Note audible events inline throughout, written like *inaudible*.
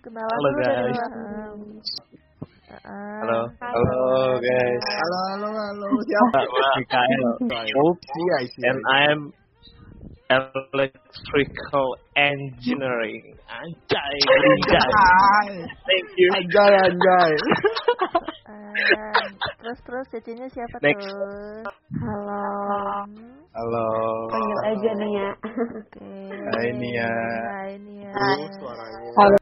Kenalan Halo, guys. Halo, halo guys. Halo, halo, halo. *laughs* Siapa? Mikael. Oops. Iya. And I'm electrical engineering. Anjay, anjay. Thank you. Anjay, anjay. terus terus cecinya siapa Next. tuh? Halo. Halo. Panggil aja Nia. Oke. Hai, Nia. Hai Nia. Oh, suaranya. Halo.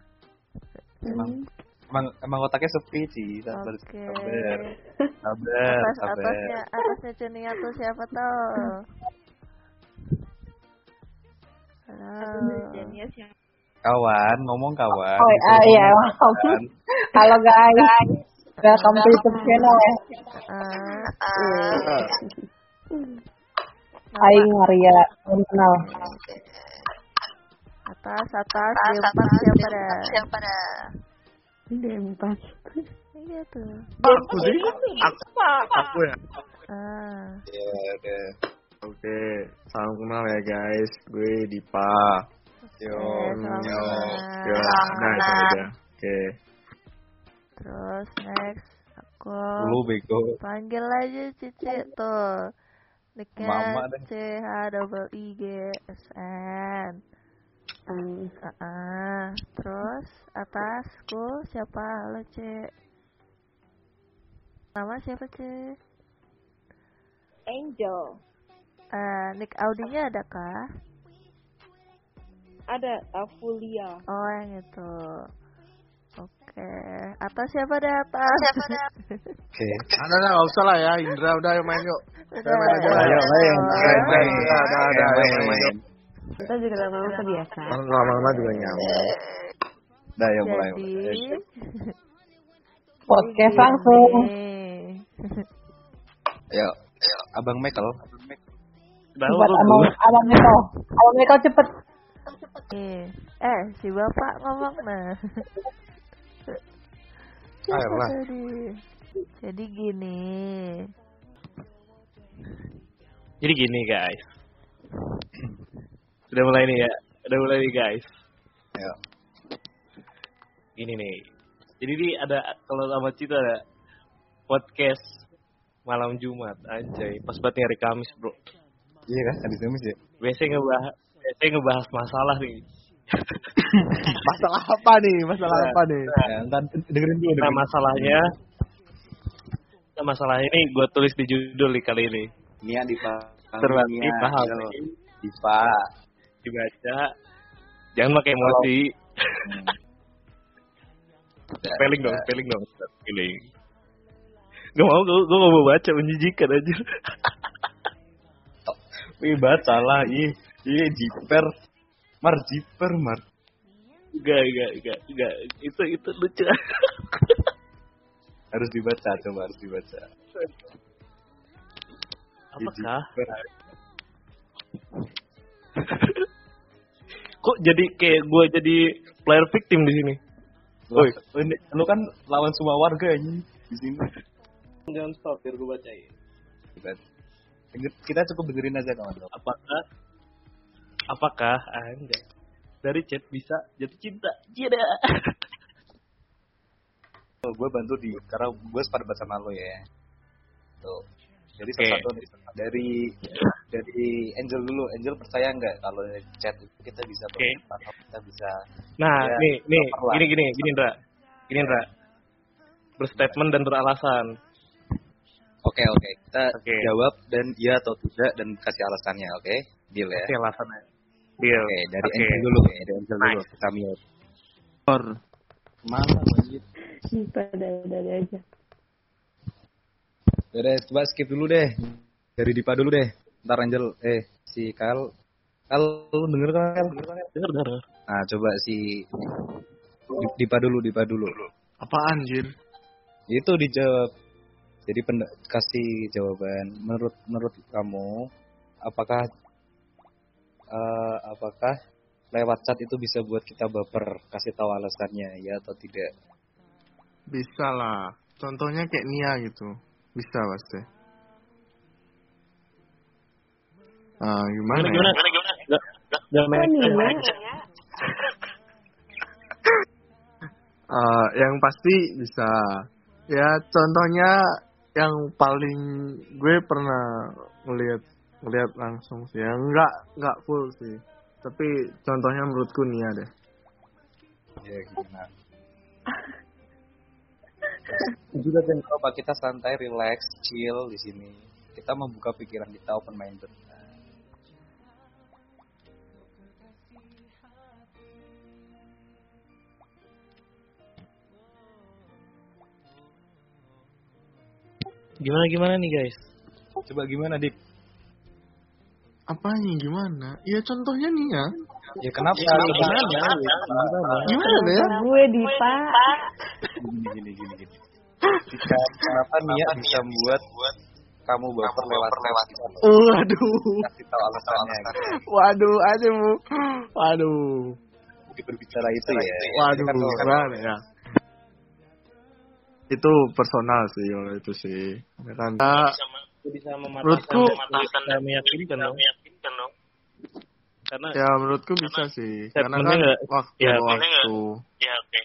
Emang emang emang otaknya sepi sih, sabar Oke. sabar. Sabar, Atas sabar. atasnya atasnya Cenia tuh siapa tuh? Halo. Kawan, ngomong kawan. Oh ah, iya. Kawan. Halo guys. Welcome to YouTube channel ya. Hai Maria, belum kenal. atas atas D4 siapa dah? Siapa dah? Dempas. Iya tuh. Aku sih. Aku, aku ya. Ah, Ya, udah. Oke, salam kenal ya guys. Gue Dipa. Yo, yo. Yo, nah itu aja. Oke. Terus next aku Lu bego. panggil aja Cici tuh. Mama deh. C H double I G S N. Ah, ah. terus atasku siapa? Halo C. Nama siapa C? Angel. Eh, nick Audinya ada kah? Ada Afulia. Oh yang itu. Oke. Atas siapa deh atas? Siapa dah? Oke. Ada lah, nggak usah lah ya. Indra udah ayo main yuk. Udah. main aja. Ayo main, main, main. Ada, ada, ada. Main, Ayo main main. yuk. Kita juga lama-lama kebiasa. Lama-lama juga nyamuk. Dah, ya mulai. Jadi. Podcast langsung. Ayo, Abang Michael. Buat abang abang Meko. Abang Meko cepet. Eh, si bapak ngomong nah. Ayolah. Jadi gini. Jadi gini guys. Udah mulai nih ya. Udah mulai nih guys. Ayo. Gini nih. Jadi nih ada kalau sama Cito ada podcast malam Jumat anjay. Pas banget hari Kamis, Bro. Iya kan, habis Kamis ya. Biasanya ngebahas biasanya ngebahas masalah nih. *laughs* Masalah apa nih? Masalah Nah, apa nih? Ya, ntar dengerin dulu. Nah, masalahnya Nah, masalah ini gue tulis di judul nih kali ini. Nia Dipa. Terbagi Nia. Dipa. Dibaca. Jangan pakai emosi. spelling dong, spelling dong. Spelling. Gak mau, gue, gue gak mau baca, menjijikan aja. Wih, baca lah. Ih, ih, jiper. Mar, jiper, mar. Gak, gak, gak, gak. Itu, itu lucu. *laughs* Harus dibaca, coba harus dibaca. Apakah? *laughs* Kok jadi kayak gue jadi player victim di sini? Woi, ini, lu kan lawan semua warga ini di sini. Jangan stop biar gue bacain. Kita, kita cukup dengerin aja kawan. Apakah apakah anda dari chat bisa jatuh cinta? Tidak. *laughs* Tuh, gue bantu di karena gue sepadat sama lo ya. Tuh. Jadi Oke. satu dari dari Angel dulu. Angel percaya nggak kalau chat itu kita bisa Oke. atau kita bisa Nah, Ya, nih, nih, gini, gini, gini, Indra. Gini, Indra. Berstatement dan beralasan. Oke oke kita Oke. jawab dan iya atau tidak dan kasih alasannya oke deal ya. Oke, alasannya. Deal. Oke dari Oke. Angel dulu ya dari Angel dulu Nice. kita mute. Mana lanjut? Pada udah aja. Udah coba skip dulu deh dari Dipa dulu deh. Ntar Angel eh si Kal Kal lu denger kan Kal? Dengar, dengar. Nah coba si Di- Dipa dulu Dipa dulu. Apaan, Jir? Itu dijawab. Jadi kasih jawaban menurut menurut kamu apakah eh, apakah lewat chat itu bisa buat kita baper? Kasih tahu alasannya ya atau tidak? Bisa lah. Contohnya kayak Nia gitu. Bisa pasti. Ah, gimana, Gimana, ya? gimana, gimana, gimana? Gak, main, gak main. Uh, *laughs* yang pasti bisa. Ya contohnya yang paling gue pernah ngeliat ngeliat langsung sih. Ya, enggak enggak full sih. Tapi contohnya menurutku Nia deh. Ya gimana? juga dan kalau kita santai, relax, chill di sini. Kita membuka pikiran kita open minded. Gimana gimana nih guys? Coba gimana dik? Apanya gimana? Ya contohnya nih ya. Ya kenapa? Ya, gimana? Gimana? Gimana ya? Gue Dipa. Gini gini gini gini. Jika kenapa Nia bisa membuat kamu baper lewat lewat Waduh. Kasih tahu alasannya. Waduh, aja bu. Waduh. Mungkin berbicara itu ya. Waduh, Kan gimana ya? Itu personal sih kalau itu sih. Ya kan. Bisa mematahkan Menurutku- bisa meyakinkan dong. Karena ya menurutku bisa sih. Karena kan nggak- waktu ya, waktu ya oke.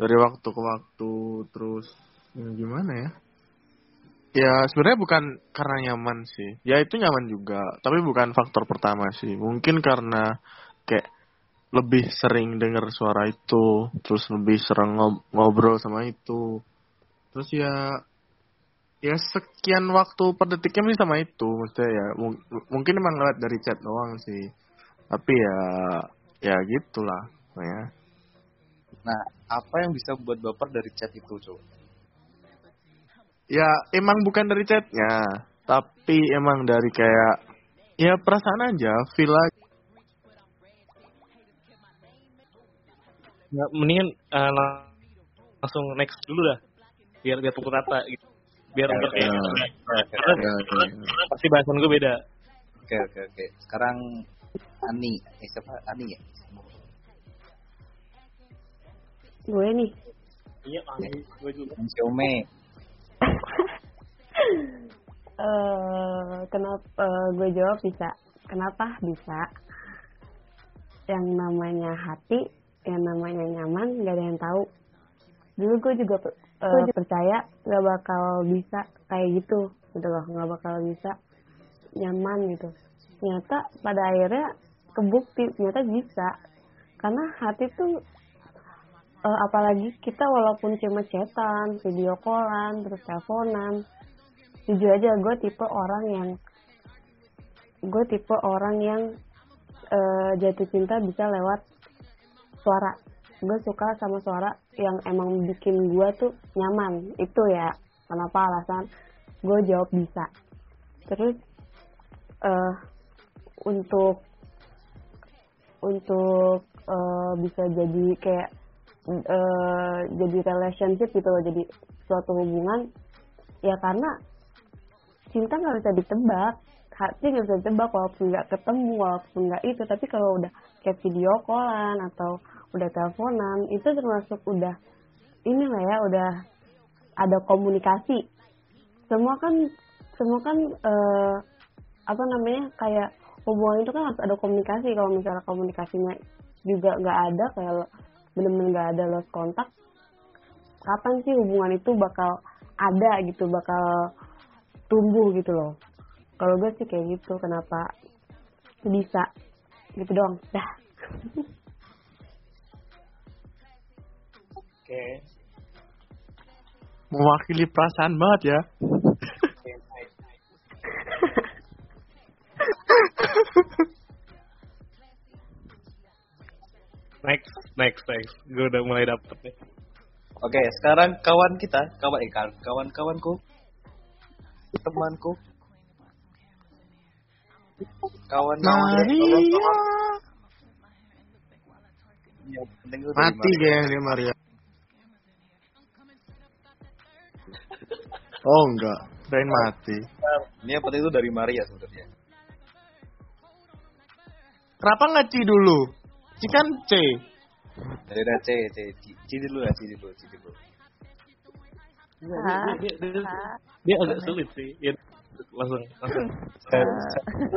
dari waktu ke waktu terus ya gimana ya? Ya sebenarnya bukan karena nyaman sih. Ya itu nyaman juga, tapi bukan faktor pertama sih. Mungkin karena kayak lebih sering dengar suara itu, terus lebih sering ngob- ngobrol sama itu. Terus ya ya sekian waktu per detiknya mungkin sama itu, maksudnya ya mung- mungkin emang lewat dari chat doang sih. Tapi ya ya gitulah, ya. Nah, apa yang bisa buat baper dari chat itu, coba? Ya emang bukan dari chatnya, tapi emang dari kayak ya perasaan aja, feel aja. Nggak, mendingan eh, lang- langsung next dulu dah. Biar biar pukul rata gitu. Biar Ya, ngerti. ya. Karena Ya, ya, ya. pasti bahasan gue beda. Oke, oke, oke. Sekarang Ani, eh siapa? Ani ya? Gue nih. Iya, gue juga. Xiaomi. *laughs* eh kenapa eh, gue jawab bisa? Kenapa bisa? Yang namanya hati, yang namanya nyaman, gak ada yang tahu. Dulu gue juga eh, percaya gak bakal bisa kayak gitu, gitu loh, gak bakal bisa nyaman gitu. Ternyata pada akhirnya kebukti, ternyata bisa. Karena hati tuh eh, apalagi kita walaupun cuma chatan, video callan, terus teleponan, jujur aja gue tipe orang yang gue tipe orang yang eh, jatuh cinta bisa lewat suara gue suka sama suara yang emang bikin gue tuh nyaman. Itu ya kenapa alasan gue jawab bisa. Terus eh untuk untuk eh, bisa jadi kayak eh, jadi relationship gitu loh jadi suatu hubungan ya karena cinta nggak bisa ditebak. Hati nggak bisa ditebak walaupun nggak ketemu walaupun nggak itu. Tapi kalau udah kayak video callan atau udah teleponan itu termasuk udah ini lah ya udah ada komunikasi. Semua kan semua kan eh, apa namanya kayak hubungan itu kan harus ada komunikasi. Kalau misalnya komunikasinya juga nggak ada kayak bener-bener nggak ada lost kontak kapan sih hubungan itu bakal ada gitu bakal tumbuh gitu loh. Kalau gue sih kayak gitu kenapa bisa? Gitu dong dah *laughs* Oke. Mewakili perasaan banget ya. Next, next, next. Gue udah mulai dapet nih. Oke, sekarang kawan kita, kawan eh kawan- kawan-kawanku, temanku, kawan-kawan Maria. dari Mati dia Maria. Oh enggak, kirain mati. Ini penting itu dari Maria sebenarnya. Kenapa nggak C dulu? C kan C. Dari C, C, C, C dulu ya, C dulu, C dulu. Dia, dia, dia, dia agak sulit sih. Dia langsung, langsung.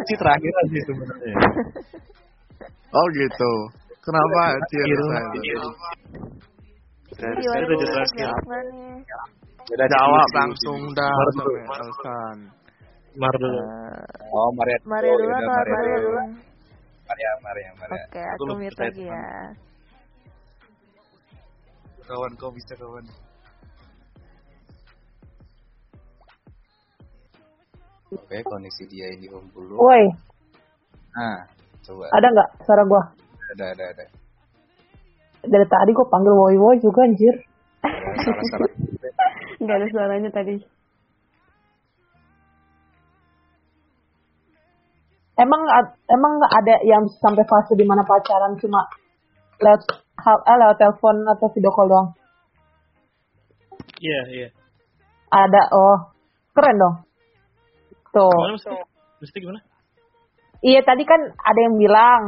C terakhir aja sebenarnya. *laughs* Oh gitu. Kenapa C Terakhir. harus saya? Gimana udah nih? Jelasin. Jawab di- langsung dah sampai alasan. Mar dulu. Eh, Oh, Maria. Maria Oh, dulu yaudah, atau Maria dulu. Maria, Maria, Maria. Oke, Aku mute lagi ya. Kawan, kau bisa kawan. Oke, kondisi dia ini Om dulu. Woi, Nah, coba. ada nggak suara gua? Ada, ada, ada. Dari tadi gua panggil woi woi juga anjir. Ya, Salah-salah. Nggak ada suaranya tadi. Emang emang ada yang sampai fase di mana pacaran cuma lewat hal eh, lewat telepon atau video call doang? Iya, iya. Ada. Oh, keren dong. Tuh. Gimana mesti? Mesti gimana? Iya tadi kan ada yang bilang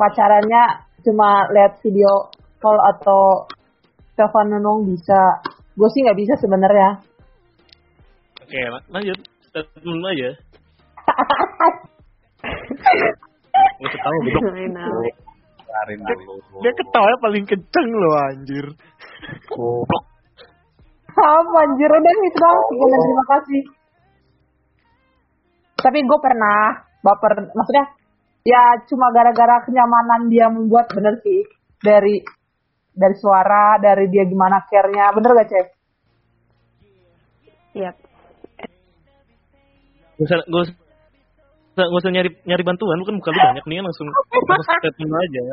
pacarannya cuma lihat video call atau telepon nunung bisa. Gue sih nggak bisa sebenarnya. Oke, la- lanjut. Statement aja. Apa? Kelarin dulu. Dia ketawa paling kenceng loh anjir. Goblok. Apa anjir udah itu doang. Sekian dan terima kasih. Tapi gue pernah baper. Maksudnya ya cuma gara-gara kenyamanan dia membuat bener sih dari dari suara dari dia gimana care-nya bener gak cek Yap. Gak usah, gak usah, gak usah nyari nyari bantuan, lu kan bukan lu banyak nih langsung langsung statement aja.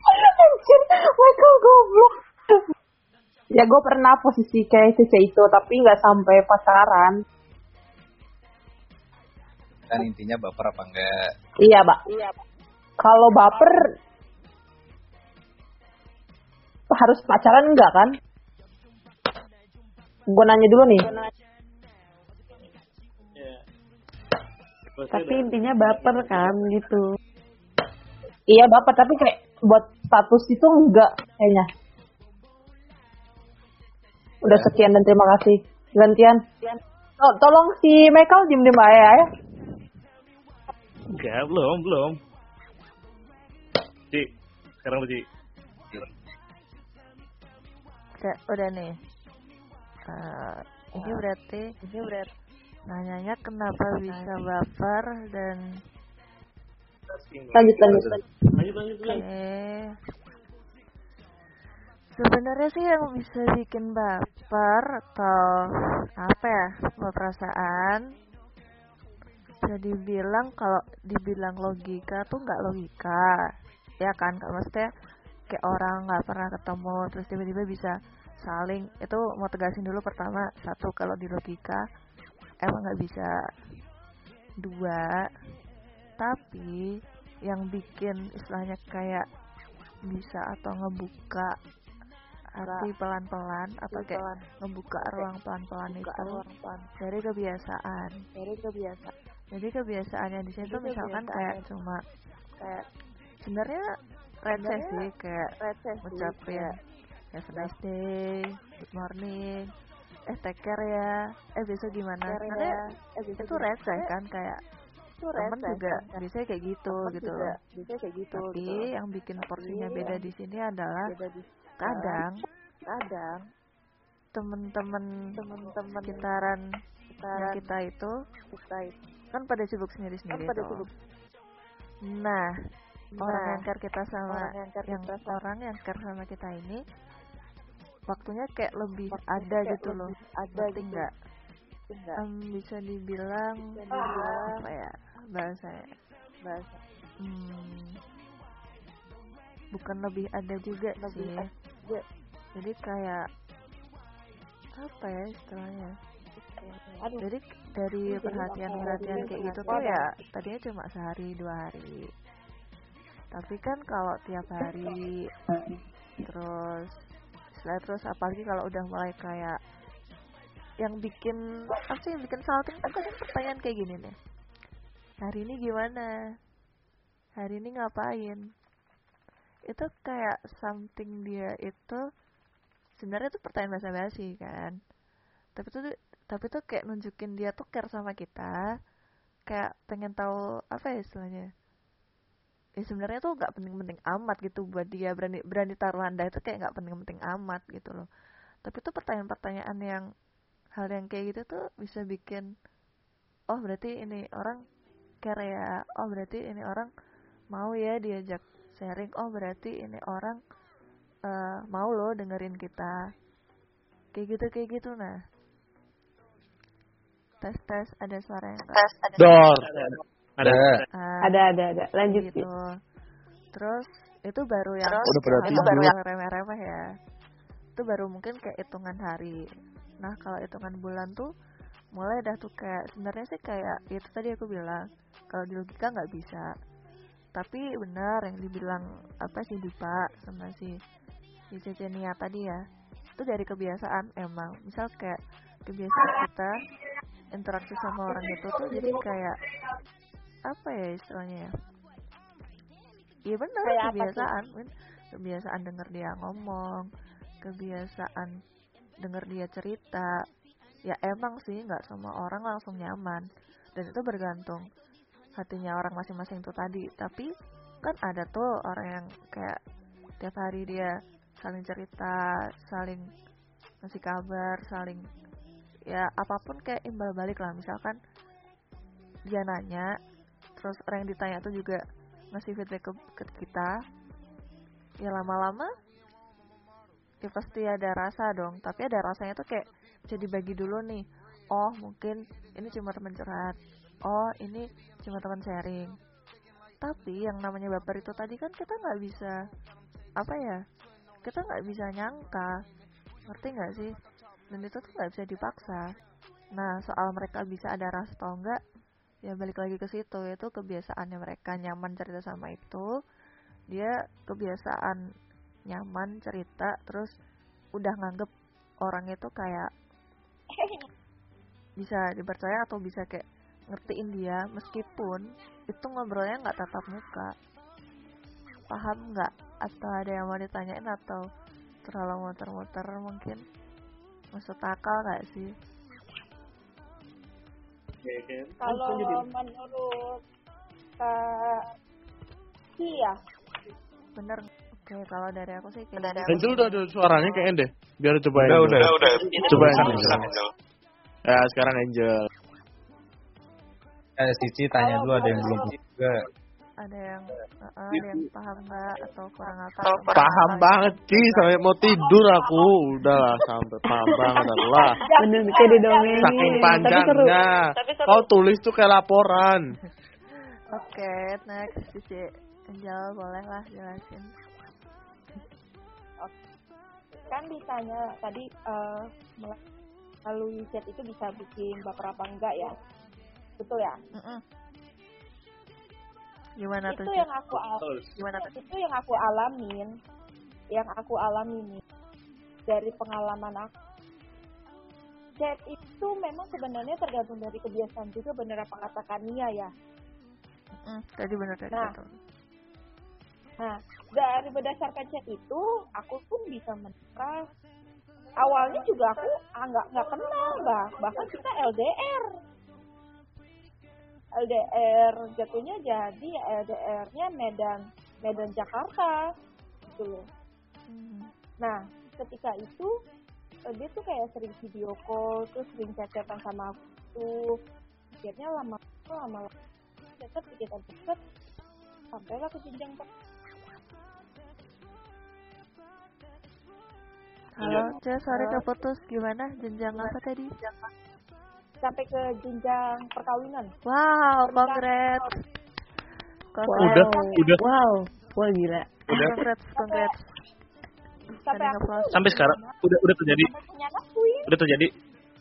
Anjir, Michael goblok. Ya gue pernah posisi kayak Cece itu, tapi nggak sampai pacaran. Dan intinya baper apa enggak? Iya, Pak. Kalau baper harus pacaran enggak kan? Gue nanya dulu nih. Tapi intinya baper kan gitu. Iya baper, tapi kayak buat status itu enggak kayaknya. Udah sekian dan terima kasih. Gantian. To- tolong si Michael diem diem aja ya. Enggak, belum, belum. Ci, sekarang lu Ci. Udah, udah nih. Eh, ini berarti ini berarti nanyanya kenapa bisa baper dan Lanjut lanjut. Lanjut, lanjut, lanjut. Sebenarnya sih yang bisa bikin baper atau apa ya bawa perasaan bisa dibilang kalau dibilang logika tuh nggak logika ya kan kalau maksudnya kayak orang nggak pernah ketemu terus tiba-tiba bisa saling itu mau tegasin dulu pertama satu kalau di logika emang nggak bisa. Dua tapi yang bikin istilahnya kayak bisa atau ngebuka hati pelan-pelan atau kayak ngebuka ruang pelan-pelan itu dari kebiasaan. Dari kebiasaan. Jadi kebiasaannya di sini tuh misalkan kayak cuma kayak sebenarnya receh sih kayak ngucapin have a nice day good morning. Eh take care ya. Eh besok gimana? Karena itu receh kan kayak temen juga biasanya kayak gitu gitu loh. Tapi yang bikin porsinya beda di sini adalah kadang kadang temen-temen temen-temen sekitaran yang kita itu kan pada sibuk sendiri-sendiri tuh. Nah, orang yang care kita sama yang, orang yang care sama kita ini waktunya kayak lebih ada gitu loh. Ada enggak? Em, bisa dibilang apa ya bahasanya? Bahasa. Hmm, bukan lebih ada juga sih. Jadi kayak apa ya istilahnya? Jadi dari perhatian-perhatian kayak gitu tuh ya tadinya cuma sehari dua hari. Tapi kan kalau tiap hari terus setelah terus apalagi kalau udah mulai kayak yang bikin apa sih yang bikin salting itu kan pertanyaan kayak gini nih. Hari ini gimana? Hari ini ngapain? Itu kayak something dia itu sebenarnya itu pertanyaan bahasa basi kan. Tapi tuh tapi tuh kayak nunjukin dia tuh care sama kita kayak pengen tahu apa ya istilahnya ya sebenarnya tuh nggak penting-penting amat gitu buat dia. Berani berani taruh anda itu kayak nggak penting-penting amat gitu loh. Tapi tuh pertanyaan-pertanyaan yang hal yang kayak gitu tuh bisa bikin oh berarti ini orang care ya. Oh berarti ini orang mau ya diajak sharing. Oh berarti ini orang uh, mau loh dengerin kita. Kayak gitu kayak gitu. Nah tes tes ada suara yang tes ada dor ada. Ada. Uh, ada ada ada. Lanjut gitu. Terus itu baru yang Terus, udah berarti itu baru yang remeh-remeh ya. Itu baru mungkin kayak hitungan hari. Nah kalau hitungan bulan tuh mulai dah tuh kayak sebenarnya sih kayak itu tadi aku bilang kalau di logika nggak bisa. Tapi benar yang dibilang apa sih Dipa sama si si Cecenia tadi ya. Itu dari kebiasaan emang. Misal kayak kebiasaan kita interaksi sama orang itu tuh jadi kayak apa ya istilahnya ya? Iya benar kebiasaan kebiasaan denger dia ngomong kebiasaan denger dia cerita. Ya emang sih nggak semua orang langsung nyaman. Dan itu bergantung hatinya orang masing-masing tuh tadi. Tapi kan ada tuh orang yang kayak tiap hari dia saling cerita saling ngasih kabar saling ya apa pun kayak imbal balik lah. Misalkan dia nanya terus orang yang ditanya tuh juga ngasih feedback ke, ke kita. Ya lama-lama ya pasti ada rasa dong tapi ada rasanya tuh kayak bisa dibagi dulu nih oh mungkin ini cuma teman curhat oh ini cuma teman sharing. Tapi yang namanya baper itu tadi kan kita nggak bisa apa ya kita nggak bisa nyangka ngerti nggak sih? Dan itu tuh nggak bisa dipaksa. Nah soal mereka bisa ada rasa atau enggak ya balik lagi ke situ. Itu kebiasaannya mereka. Nyaman cerita sama itu. Dia kebiasaan nyaman cerita terus udah nganggep orang itu kayak *laughs* bisa dipercaya atau bisa kayak ngertiin dia. Meskipun itu ngobrolnya nggak tatap muka. Paham nggak? Atau ada yang mau ditanyain atau terlalu muter-muter mungkin? Masuk akal nggak sih Kalau menurut Kak Kia, bener. Oke kalau dari aku sih kayak. Angel udah ada suaranya kayaknya deh biar cobain Udah, dulu. udah. coba Angel. Ya sekarang Angel. Eh, Cici tanya dulu ada yang belum juga. Ada yang uh, ada yang paham nggak atau kurang apa paham banget sih sampai mau tidur aku. Udahlah sampai paham banget lah bener kayak didongengin saking panjangnya. Kau tulis tuh kayak laporan. *laughs* Oke next Cici. Angel boleh lah jelasin kan ditanya tadi eh, melalui chat itu bisa bikin baper apa enggak ya? Betul ya? Mm-mm. Gimana tuh itu Ci? yang aku al- gimana tuh itu yang aku alamin, yang aku alami nih dari pengalaman aku. Chat itu memang sebenarnya tergantung dari kebiasaan juga bener apa kata Kania ya. Mm, tadi bener tadi Nah. betul. Nah, dari berdasarkan chat itu, aku pun bisa menikah. Awalnya juga aku ah, nggak nggak kenal, bah. bahkan kita LDR. LDR jatuhnya jadi LDR-nya Medan Medan Jakarta gitu loh. Hmm. Nah, ketika itu eh, dia tuh kayak sering video call, terus sering chat-chatan sama aku. Akhirnya lama lama deket kita deket sampailah ke jenjang per- halo Ce sorry keputus gimana jenjang apa tadi sampai ke jenjang perkawinan. wow Pernikahan. congrats udah udah wow wah gila Sampai Ada aku nge-flash. tuh Sampai sekarang udah udah terjadi, sampai udah terjadi.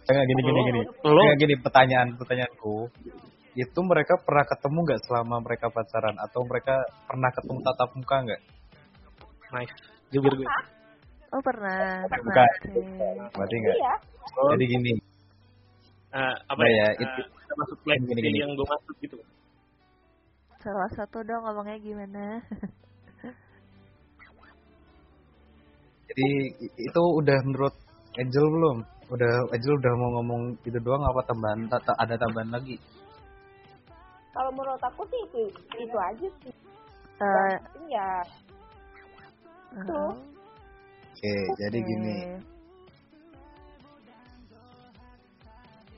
Enggak gini gini gini. Lo Enggak gini pertanyaan pertanyaanku. Itu mereka pernah ketemu nggak selama mereka pacaran atau mereka pernah ketemu tatap muka nggak? nice. Jujur gue. oh pernah Bukan. Berarti enggak. Iya. Jadi gini, Eh, apa Nah, ya? ya, itu- kita masuk flex gini, gini. yang gue maksud gitu. salah satu dong ngomongnya gimana jadi itu udah menurut Angel belum? Udah Angel udah mau ngomong itu doang apa tambahan ta- ta- ada tambahan lagi? Kalau menurut aku sih itu itu aja sih. Eh, penting ya Itu. uh-uh. Oke, jadi gini,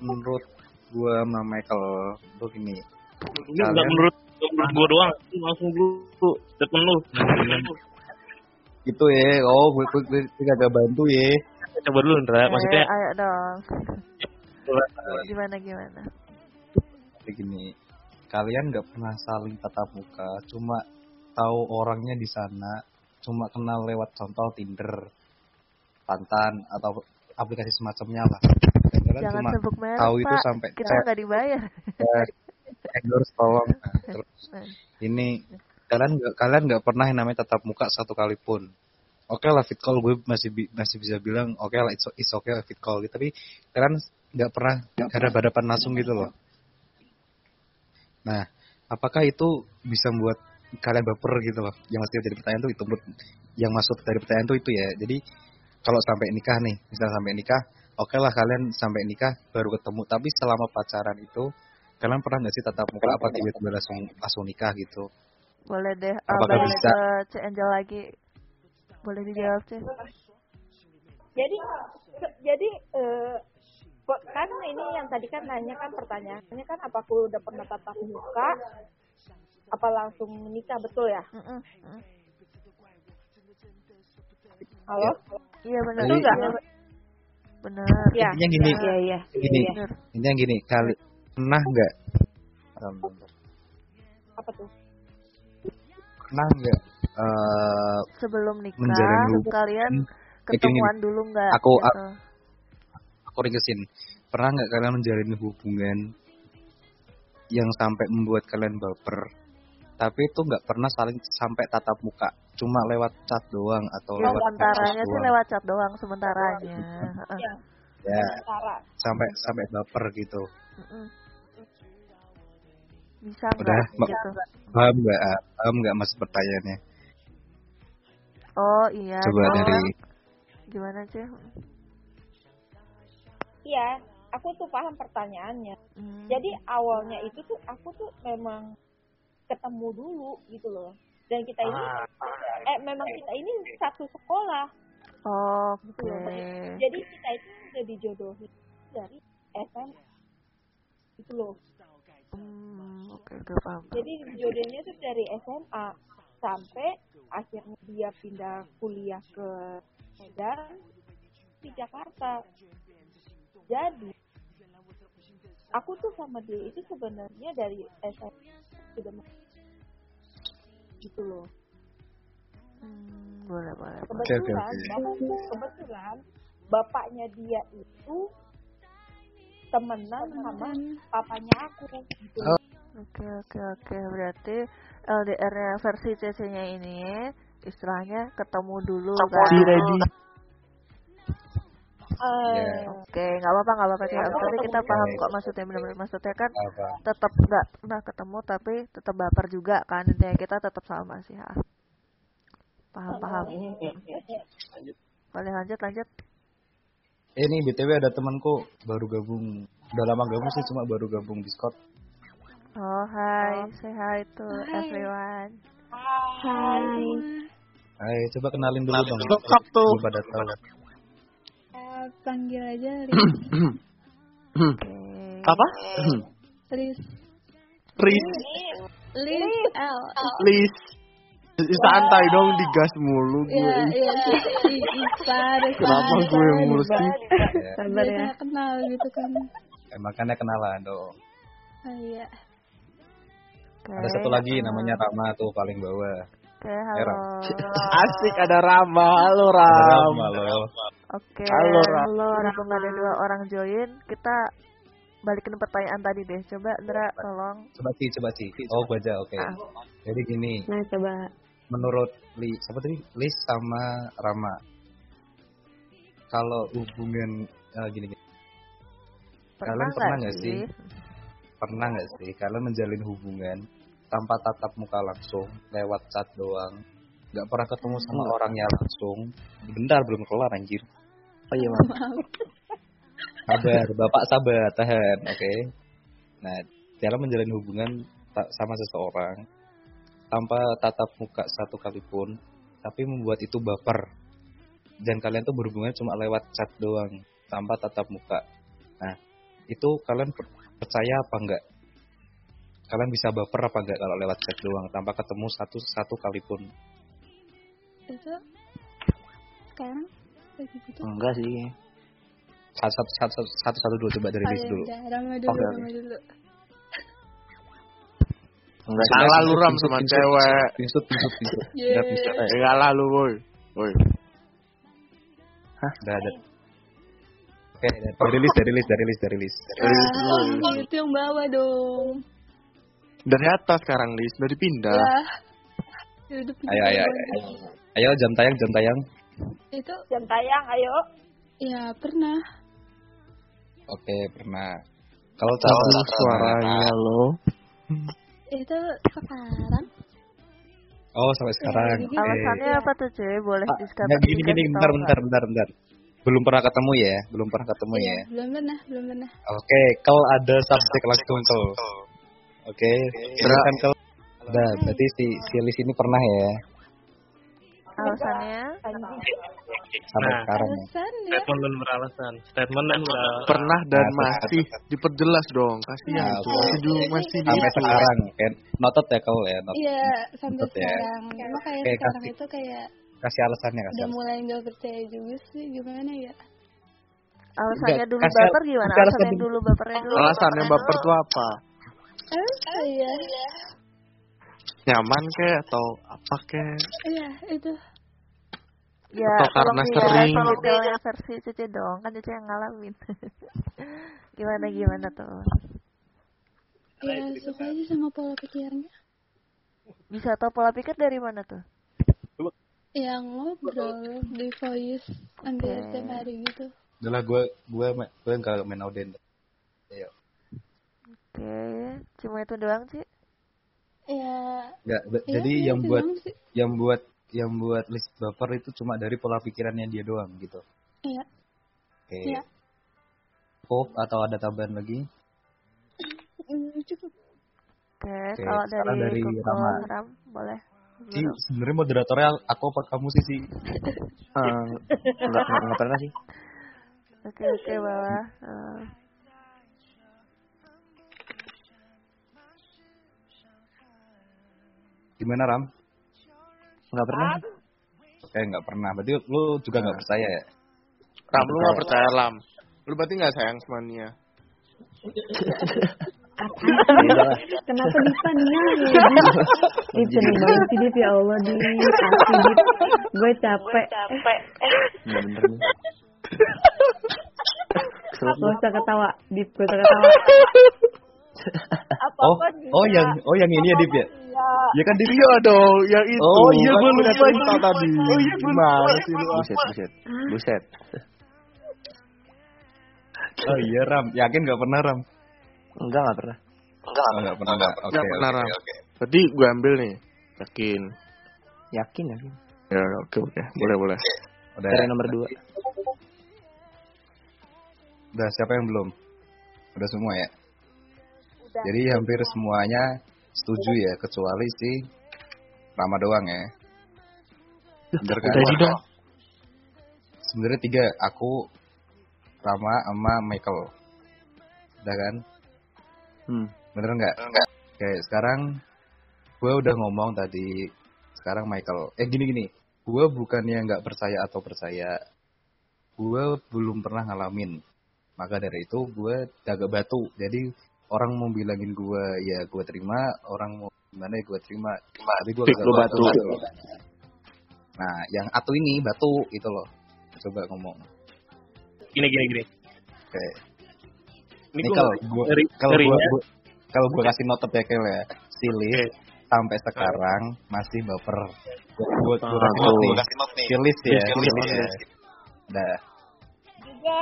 menurut gua sama Michael tuh gini. Ini Kalian- menurut nggak menurut gua doang, langsung dulu statement lu. *laughs* Gitu ya, oh gue gue gue, gue kagak bantu ya. Coba dulu Ndra, maksudnya Eh, ayo dong. Gimana gimana? Kayak gini, kalian nggak pernah saling tatap muka, cuma tahu orangnya di sana, cuma kenal lewat contoh Tinder, Tantan atau aplikasi semacamnya lah. Jangan cuma merek, tahu itu Pak. sampai Kita nggak dibayar. chat, endorse tolong. Nah, terus ini kalian nggak kalian nggak pernah yang namanya tatap muka satu kali pun. Oke lah fit call gue masih bi- masih bisa bilang oke lah it's, it's okay lah fit call gitu tapi kalian nggak pernah hadap hadapan langsung gitu loh. Nah, apakah itu bisa membuat kalian baper gitu loh? Yang mesti jadi pertanyaan tuh itu yang masuk dari pertanyaan tuh itu ya. Jadi kalau sampai nikah nih, misalnya sampai nikah, oke lah kalian sampai nikah baru ketemu, tapi selama pacaran itu kalian pernah nggak sih tatap muka apa tiba-tiba langsung langsung nikah gitu? Boleh deh. Uh, Apakah balik bisa? ke C Angel lagi. Boleh dijawab sih. jadi jadi eh, kok- kan ini yang tadi kan nanya kan pertanyaannya kan apa aku udah pernah tatap muka apa langsung menikah betul ya halo Iya benar. Jadi- Betul nggak? Benar. ya Intinya gini, Iya iya. gini, iya. Benar. intinya gini, kali pernah nggak? apa tuh Pernah nggak? eh, Sebelum nikah, Menjalin hubungan. kalian Eh, gini, ketemuan dulu nggak? Aku- gitu? aku ringkesin, pernah nggak kalian menjalin hubungan yang sampai membuat kalian baper, tapi itu nggak pernah saling sampai tatap muka, cuma lewat chat doang atau Ya, lewat sementaranya medsos sih doang. lewat chat doang sementaranya. Heeh. *laughs* ya ya sementara sampai sampai baper gitu. Mm-mm. Bisa Udah, gitu? Paham nggak? Paham nggak mas pertanyaannya? Oh iya. Coba jadi dari gimana sih? iya aku tuh paham pertanyaannya Hmm. jadi awalnya itu tuh aku tuh memang ketemu dulu gitu loh dan kita ini eh memang kita ini satu sekolah. Oke. gitu loh jadi kita itu udah dijodohin dari SMA gitu loh. Hmm, oke oke paham. jadi jodohnya tuh dari SMA sampai akhirnya dia pindah kuliah ke Medan di Jakarta. Jadi aku tuh sama dia itu sebenarnya dari SMA sudah gitu loh Hmm, boleh boleh. boleh. Oke, oke, kebetulan oke. bapak- kebetulan bapaknya dia itu temenan sama papanya aku gitu Oh. Oke oke oke berarti LDR-nya versi CC-nya ini istilahnya ketemu dulu kan. Si ready. Eh, Ya. Oke, nggak apa-apa nggak apa-apa sih. Aku Tapi ketemu kita paham juga. kok maksudnya benar-benar maksudnya kan apa? tetap nggak pernah ketemu tapi tetap baper juga kan intinya kita tetap sama sih ya. Paham paham. Boleh lanjut lanjut. Eh ini btw ada temanku baru gabung, udah lama gabung sih cuma baru gabung Discord. Oh hai, say hi to everyone. Hai. Ayo coba kenalin dulu dong. Lengkap tuh. Belum pada tahu. Eh, panggil aja *clears throat* Liz. Oke. *clears throat* Apa? Liz. *clears throat* Riz, Liz L. Liz. Santai dong digas mulu gue. Iya, iya. I- Ipa, Reza. Kenapa gue sih? Ya, Sabar ya. Biasanya kenal gitu kan. eh, makanya kenalan dong. Oh, iya. Oke, Ada satu lagi eh, namanya Rama tuh paling bawah. Oke, halo. *laughs* Asik ada Rama, halo Ada Ram. Rama loh. Oke, Halo, halo. Mumpung ada dua orang join, kita balikin pertanyaan tadi deh. Coba Ndra, tolong. Coba sih, coba sih. Oh baca, oke. Ah. Jadi gini, Nah coba menurut Li, siapa tadi? Lis sama Rama. Kalau hubungan eh, gini, gini, Kalian pernah nggak sih? pernah nggak sih kalian menjalin hubungan tanpa tatap muka langsung, lewat chat doang, nggak pernah ketemu sama orangnya langsung? Bentar belum kelar anjir. Oh iya, Mam. Sabar, bapak sabar, tahan, oke. Nah, dalam menjalin hubungan sama seseorang, tanpa tatap muka satu kali pun, tapi membuat itu baper. Dan kalian tuh berhubungan cuma lewat chat doang, tanpa tatap muka. Nah, itu kalian per- percaya apa enggak? Kalian bisa baper apa enggak kalau lewat chat doang, tanpa ketemu satu satu kali pun? Itu sekarang kayak gitu. Enggak sih. Satu satu satu satu, satu, satu dulu coba dari Oh, list dulu. udah, Rama dulu, Oke, dulu. Enggak. Salah lu ram sama cewek. Pinsut, pinsut, pinsut. Enggak lah lu, boy. Boy. Udah ada. Oke, dari list, dari list, dari list, dari list. Ah, itu yang bawah dong. Dari atas sekarang, Lis. Dari pindah. Ya. Ya udah pindah Ayo, ayo, ayo. Ayo jam tayang, jam tayang. Itu Jam tayang, ayo. ya pernah. Oke, pernah. Kalau Tahu suaranya lo. Itu sekarang. Oh, sampai sekarang. Iya, Oke. Alasannya apa tuh cuy? Boleh Ah, diskatakan nggak, gini gini bentar bentar bentar bentar. Belum pernah ketemu ya, belum pernah ketemu Iya, ya. belum pernah, belum pernah. Oke, kalau ada subjek langsung kel. Oke, silakan kel. Udah, berarti si si Lis ini pernah ya Alasannya sampai Nah. sekarang ya. Alasan ya. Statement dan beralasan. Statement dan beralasan. Pernah dan Nah, masih diperjelas dong. Kasihan Nah, tuh. Masih dulu masih di Sampai sekarang kan. Notot ya kau ya, not. Iya, sampai Betul ya. sekarang. Cuma kayak Oke, sekarang kasih. itu kayak Kasih alasannya kasih. udah alasan. mulai nggak percaya juga sih gimana ya. alasannya Enggak, dulu kasih- baper gimana? kasih alasan Alasannya dulu. bapernya dulu. Alasannya baper tuh apa? Apa ya? Nyaman kek atau apa kek? Iya, itu. Ya, Atau karena tolong sering. ya, detailnya versi Cucu dong, kan Cucu yang ngalamin. *laughs* gimana gimana tuh? Ya, suka aja sama pola pikirnya. Bisa tau pola pikir dari mana tuh? Yang ngobrol di voice hampir Oke. setiap hari gitu. Udah lah, gue gue gue nggak main Auden. Ayo. Oke, cuma itu doang sih. Ya, Nggak, ya, jadi ya, yang itu buat sih. yang buat yang buat list baper itu cuma dari pola pikirannya dia doang gitu. Iya. Oke. Iya. Pop atau ada tambahan lagi? Mm, Cukup. Oke, Oke, kalau sekarang dari, dari Rama. Ram, boleh. Ci, sebenarnya moderatornya aku apa kamu sih sih? Eh, enggak enggak pernah sih. *laughs* Oke oke bawah. Eh, Gimana Ram? Enggak pernah. Oke nggak pernah. Berarti lu juga nggak percaya ya? Ram, lu gak percaya Lam? Lu berarti gak sayang sama Nia? Kenapa Dipa Nia ya? Dip seneng banget sih Dip ya Allah Dip. Asli Dip. Gue capek. Enggak bener nih. Keselak Gak usah ketawa. Dip gak usah ketawa. Apa Oh, apa oh yang oh yang ini ya Dip ya? Iya. Ya kan Dip? Iya dong, yang itu. Oh iya Kan gue udah lupa cerita tadi. Oh iya gue Gimana sih lu? Buset, buset. Buset. Oh iya Ram, yakin nggak pernah Ram? Enggak, enggak pernah. Oh, nggak pernah. Oke. Nggak oke, pernah, Ram. oke. Berarti gue ambil nih. Yakin. Yakin yakin. Ya, oke oke. Boleh boleh. Udah. Dari nomor dua. Udah siapa yang belum? Udah semua ya. Jadi hampir semuanya setuju ya, kecuali si Rama doang ya. Bener kan? Sebenarnya tiga, aku, Rama, sama Michael. Udah kan? Hmm. Bener nggak? Enggak. Oke, sekarang gue udah ngomong tadi. Sekarang Michael. Eh gini-gini. Gue bukannya nggak percaya atau percaya. Gue belum pernah ngalamin. Maka dari itu gue agak batu. Jadi orang mau bilangin gue ya gue terima. Orang mau gimana ya gue terima. Tapi gue lu batu. Nah, yang atu ini batu itu loh. Coba ngomong. Gini gini gini. Oke. Ini Ini gua kalau gua ngeri, kalau gua, gua- kalau gua kasih notet ya Kel ya. Silis Oke. sampai sekarang masih baper. Gua gua, gua Ah, kasih not tuh. nih. Silis ya, ya. ya. Dah, Juga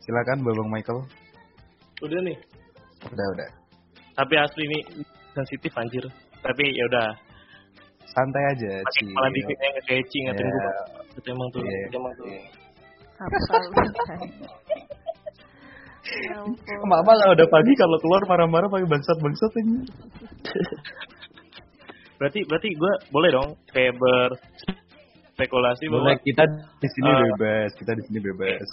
silakan Babang Michael. udah nih. Udah, udah. Tapi asli ini sensitif anjir. Tapi ya udah. Santai aja, Ci. kepala dikit yang ngekeci ngatain Ya, gua. Itu emang tuh. Iya. Emang tuh. apa *laughs* ampun. Mama kalau udah pagi kalau keluar marah-marah pakai bangsat-bangsat ini. *laughs* berarti berarti gue boleh dong kayak berspekulasi bahwa Boleh kita di sini Eh, bebas, kita di sini bebas.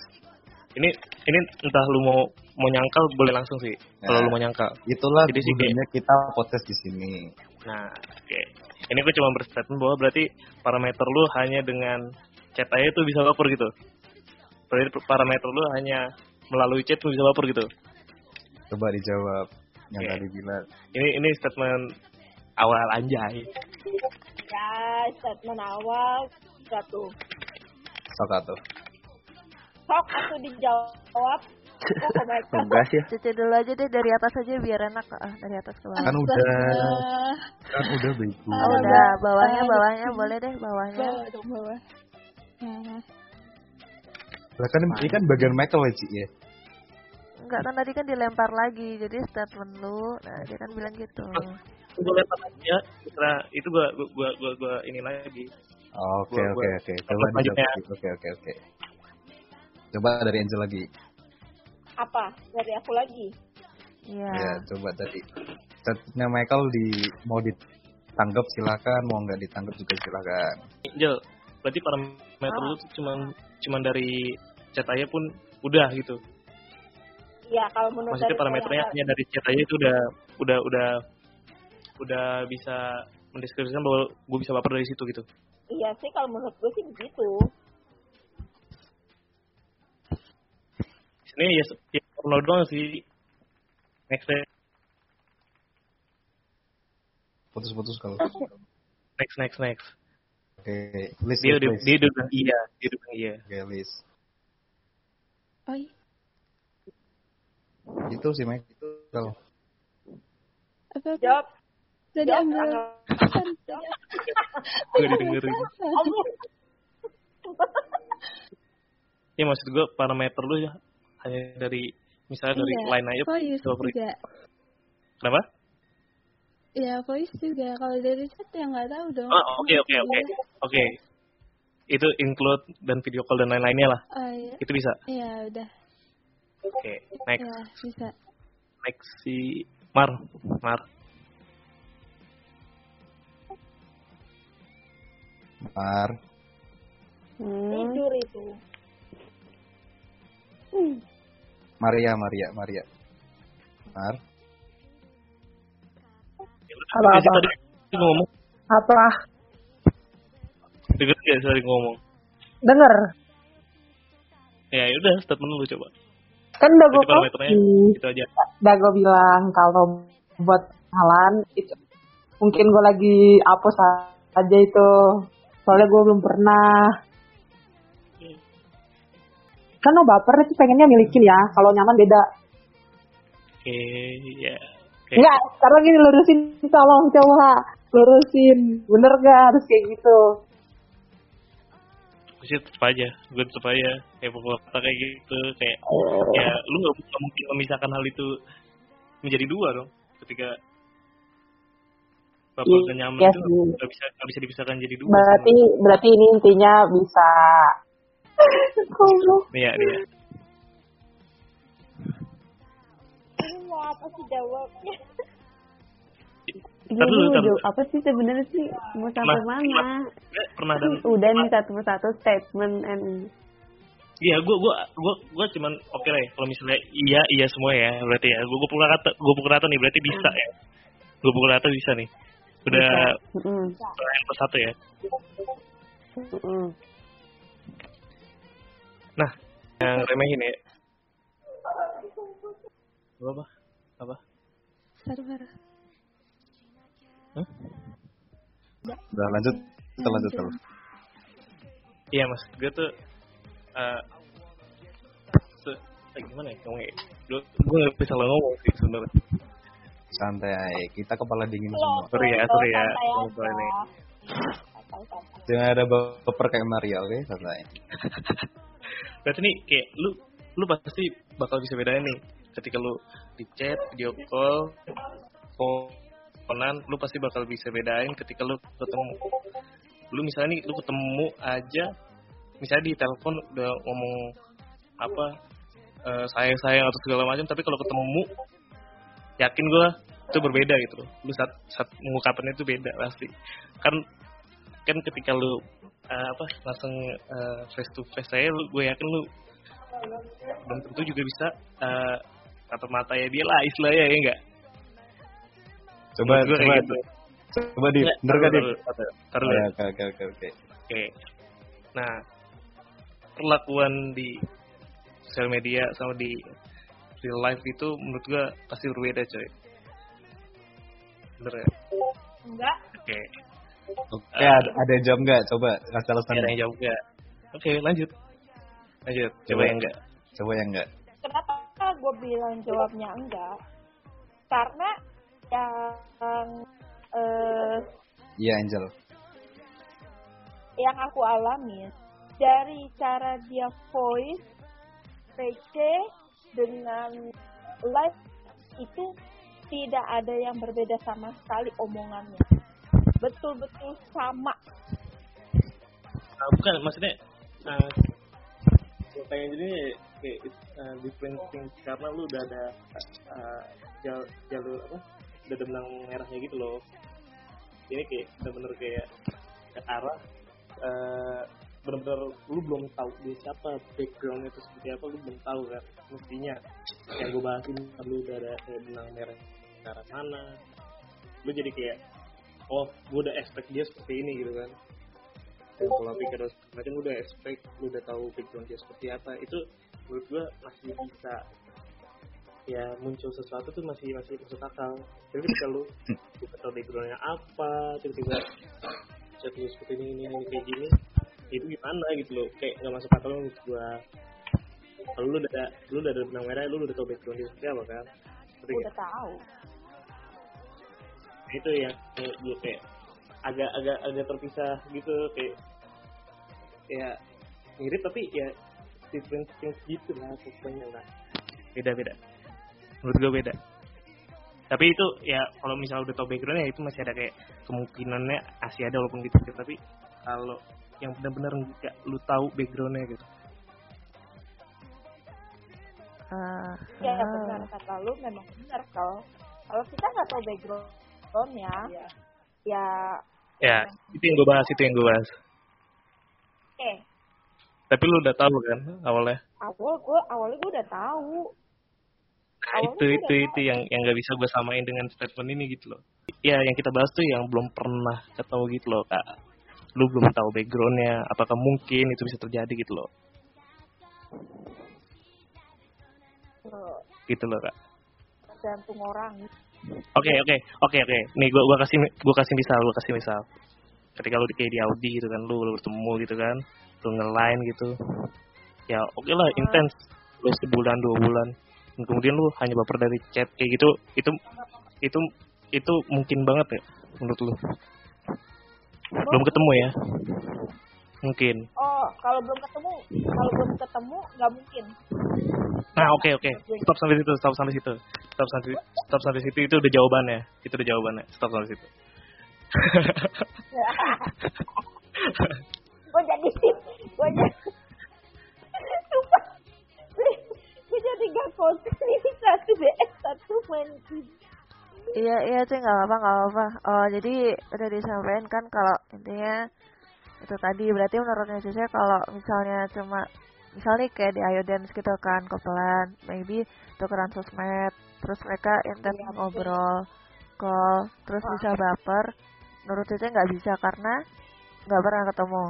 ini ini entah lu mau mau nyangkal boleh langsung sih kalau Ya. lu mau nyangkal Itulah Jadi sih kayak- kita podcast di sini. nah oke ini gue cuma berstatement bahwa berarti parameter lu hanya dengan chat aja tuh bisa baper gitu berarti parameter lu hanya melalui chat tuh bisa baper gitu Coba dijawab yang tadi bilang. ini ini statement awal anjay Ya, statement awal satu. Sok atuh. Sok aku dijawab. Oh. Tugas ya. Cuci dulu aja deh dari atas aja biar enak ah dari atas ke bawah. Kan udah, kan udah bego. Oh, udah bawahnya bawahnya boleh deh bawahnya. Bawah dong bawah. Nah, Lah kan ini kan bagian Michael ya, Ci, ya. Enggak kan tadi kan dilempar lagi jadi statement lu. Nah dia kan bilang gitu. gue lihat aja karena itu gua gua gua gua, gua ini lagi Oke, oke, oke. Coba lagi. Oke, oke, oke. Coba dari Angel lagi. Apa? Dari aku lagi. Iya. Ya, coba tadi. Chatnya Michael di mau ditanggap silakan, mau nggak ditanggap juga silakan. Angel berarti parameter lu tuh cuman cuman dari chat aja pun udah gitu Iya, kalau menurut maksudnya dari parameternya hanya dari chat aja itu udah udah udah udah bisa mendeskripsikan bahwa gue bisa baper dari situ gitu Iya sih, kalau menurut gue sih begitu. Ini ya ya porno doang sih next next Putus-putus kalau. next next next Oke, list, dia list, udah list. dia bilang iya dia bilang iya Oke, list. oi. Itu sih, Mike. Itu kalau. Apa? Jawab. Jadi ambil *laughs* gue didengerin ya maksud gue parameter lu ya hanya dari misalnya dari Iya, line aja voice juga. kenapa Iya, voice juga. Kalau dari chat ya nggak tahu dong. oh oke oke oke oke itu include dan video call dan lain-lainnya lah Oh iya. itu bisa Iya, udah. oke next Ya, bisa. next si Mar Mar Mar. Hmm. Tidur itu. Maria, Maria, Maria. Mar. apa apa ngomong Apa? denger gak tadi ngomong Denger. ya udah statement lu coba Kan udah gue Berarti parameternya kasih. itu aja Udah gue bilang kalau buat halan itu mungkin gue lagi hapus aja itu. Soalnya gue belum pernah. Kan lo baper itu pengennya milikin ya. Kalau nyaman beda. oke ya oke Enggak, sekarang gini lurusin tolong coba lurusin. Bener gak harus kayak gitu? gue sih tetep aja gue tetep aja kayak pokok kata kayak gitu kayak ya lu gak, mungkin memisahkan hal itu menjadi dua dong ketika bapak Iya, dan nyaman iya itu gak bisa gak bisa dipisahkan jadi dua Berarti berarti ini intinya bisa. Goblok. iya iya Ini mau apa sih jawabnya? Iya, Ntar dulu, jawab apa sih sebenarnya sih? Mau sampai mana? Nggak, pernah dan udah nih satu persatu statement and Iya, gua gua gua gua cuman oke lah ya. Kalau misalnya iya iya semua ya, berarti ya. Gua gua pukul rata, gua pukul rata nih berarti bisa ya. Gua pukul rata bisa nih. Udah yang plus satu ya. Mm-mm. Nah, yang remehin ya. Apa apa? Apa? Sabar. Udah lanjut. Kita lanjut terus. Iya mas, gue tuh eh se- eh, gimana ya ngomongnya? Gue gue nggak bisa ngomong sih sebenarnya. Santai. Kita kepala dingin semua. Sorry ya, sorry ya. santai ini. Jangan ada baper kayak Maria, oke? Santai. *laughs* Berarti nih kayak lu lu pasti bakal bisa bedain nih. Ketika lu di chat, video call, teleponan, lu pasti bakal bisa bedain ketika lu ketemu. Lu misalnya nih lu ketemu aja, misalnya di telepon udah ngomong apa eh, sayang sayang atau segala macam, tapi kalau ketemu yakin gua itu berbeda gitu lu saat saat mengungkapkannya itu beda pasti. Kan kan ketika lu uh, apa langsung uh, face to face saya lu gue yakin lu belum tentu juga bisa uh, atau mata ya dia lah istilahnya ya enggak coba gue coba gitu. coba di bener gak di taruh, oke oke oke oke Oke. Nah, perlakuan di sosial media sama di real life itu menurut gua pasti berbeda, coy. Bener ya? Enggak. Oke. Oke, ada, ada jam nggak? Coba kasih alasan. Ada yang jawab nggak? Oke, lanjut. Lanjut. Coba Coba. yang enggak. Coba yang nggak. Kenapa gue bilang jawabnya enggak? Karena yang eh, Iya Angel. yang aku alamin dari cara dia voice PC dengan live itu tidak ada yang berbeda sama sekali omongannya betul-betul sama. Ah, bukan, maksudnya uh, pengen jadi kayak uh, different things karena lu udah ada uh, jal- jalur apa udah ada benang merahnya gitu loh. Ini kayak bener-bener kayak ke arah uh, bener-bener lu belum tahu dia siapa backgroundnya itu seperti apa lu belum tahu kan mestinya. Yang gue bahasin lu udah ada kayak benang merah ke arah mana. Lu jadi kayak oh gue udah expect dia seperti ini gitu kan. Dan pola pikir dan macam udah expect lu udah tahu background dia seperti apa. Itu menurut gua masih bisa ya muncul sesuatu tuh masih masih masuk akal. Tapi ketika lu bukan tahu backgroundnya apa tiba-tiba chat lu seperti ini ini, ini kayak gini itu gimana gitu loh. Kayak nggak masuk akal menurut gua. Kalau lu udah lu udah ada benang merah lu udah tahu background dia seperti apa kan? Seperti udah tahu itu yang gue kayak agak agak agak terpisah gitu kayak kayak mirip tapi ya different things gitu lah pokoknya lah. Beda beda. Menurut gue beda. Tapi itu ya kalau misalnya udah tau backgroundnya itu masih ada kayak kemungkinannya masih ada walaupun gitu tapi kalau yang benar-benar nggak lu tahu backgroundnya gitu. Ah, ya ah. benar. Kata lu memang benar kalau kalau kita nggak tahu backgroundnya ya. Ya. Itu yang gue bahas itu yang gue bahas. Eh tapi lu udah tahu kan awalnya? Awal gue awalnya gue udah tahu. Nah, itu itu itu yang yang nggak bisa gue samain dengan statement ini gitu loh. Ya yang kita bahas tuh yang belum pernah ketemu gitu loh kak. Lu belum tahu backgroundnya apakah mungkin itu bisa terjadi gitu loh. Gitu loh kak. Tergantung orang oke oke oke oke. Nih gua gua kasih gua kasih misal gua kasih misal. Ketika lu di kayak di Audi gitu kan lu, lu bertemu gitu kan lu ngeline gitu. Ya oke lah intens. Lu sebulan dua bulan. Dan kemudian lu hanya baper dari chat kayak gitu itu itu itu mungkin banget ya menurut lu. Belum ketemu ya mungkin. Oh kalau belum ketemu kalau belum ketemu nggak mungkin. Nah oke oke. Stop sampai situ stop sampai situ. Stop sampai stop sampai situ itu udah jawabannya. Itu udah jawabannya. Stop sampai situ. *laughs* Gue jadi gue jadi gue jadi gak konsen ini satu DS satu main. Iya iya sih nggak apa-apa nggak apa-apa. Oh jadi udah disampaikan kan kalau intinya itu tadi berarti menurutnya Cici kalau misalnya cuma misalnya kayak di Ayo Dance gitu kan kopelan maybe tukeran sosmed terus mereka intens ngobrol call terus bisa baper menurut Cici nggak bisa karena nggak pernah ketemu.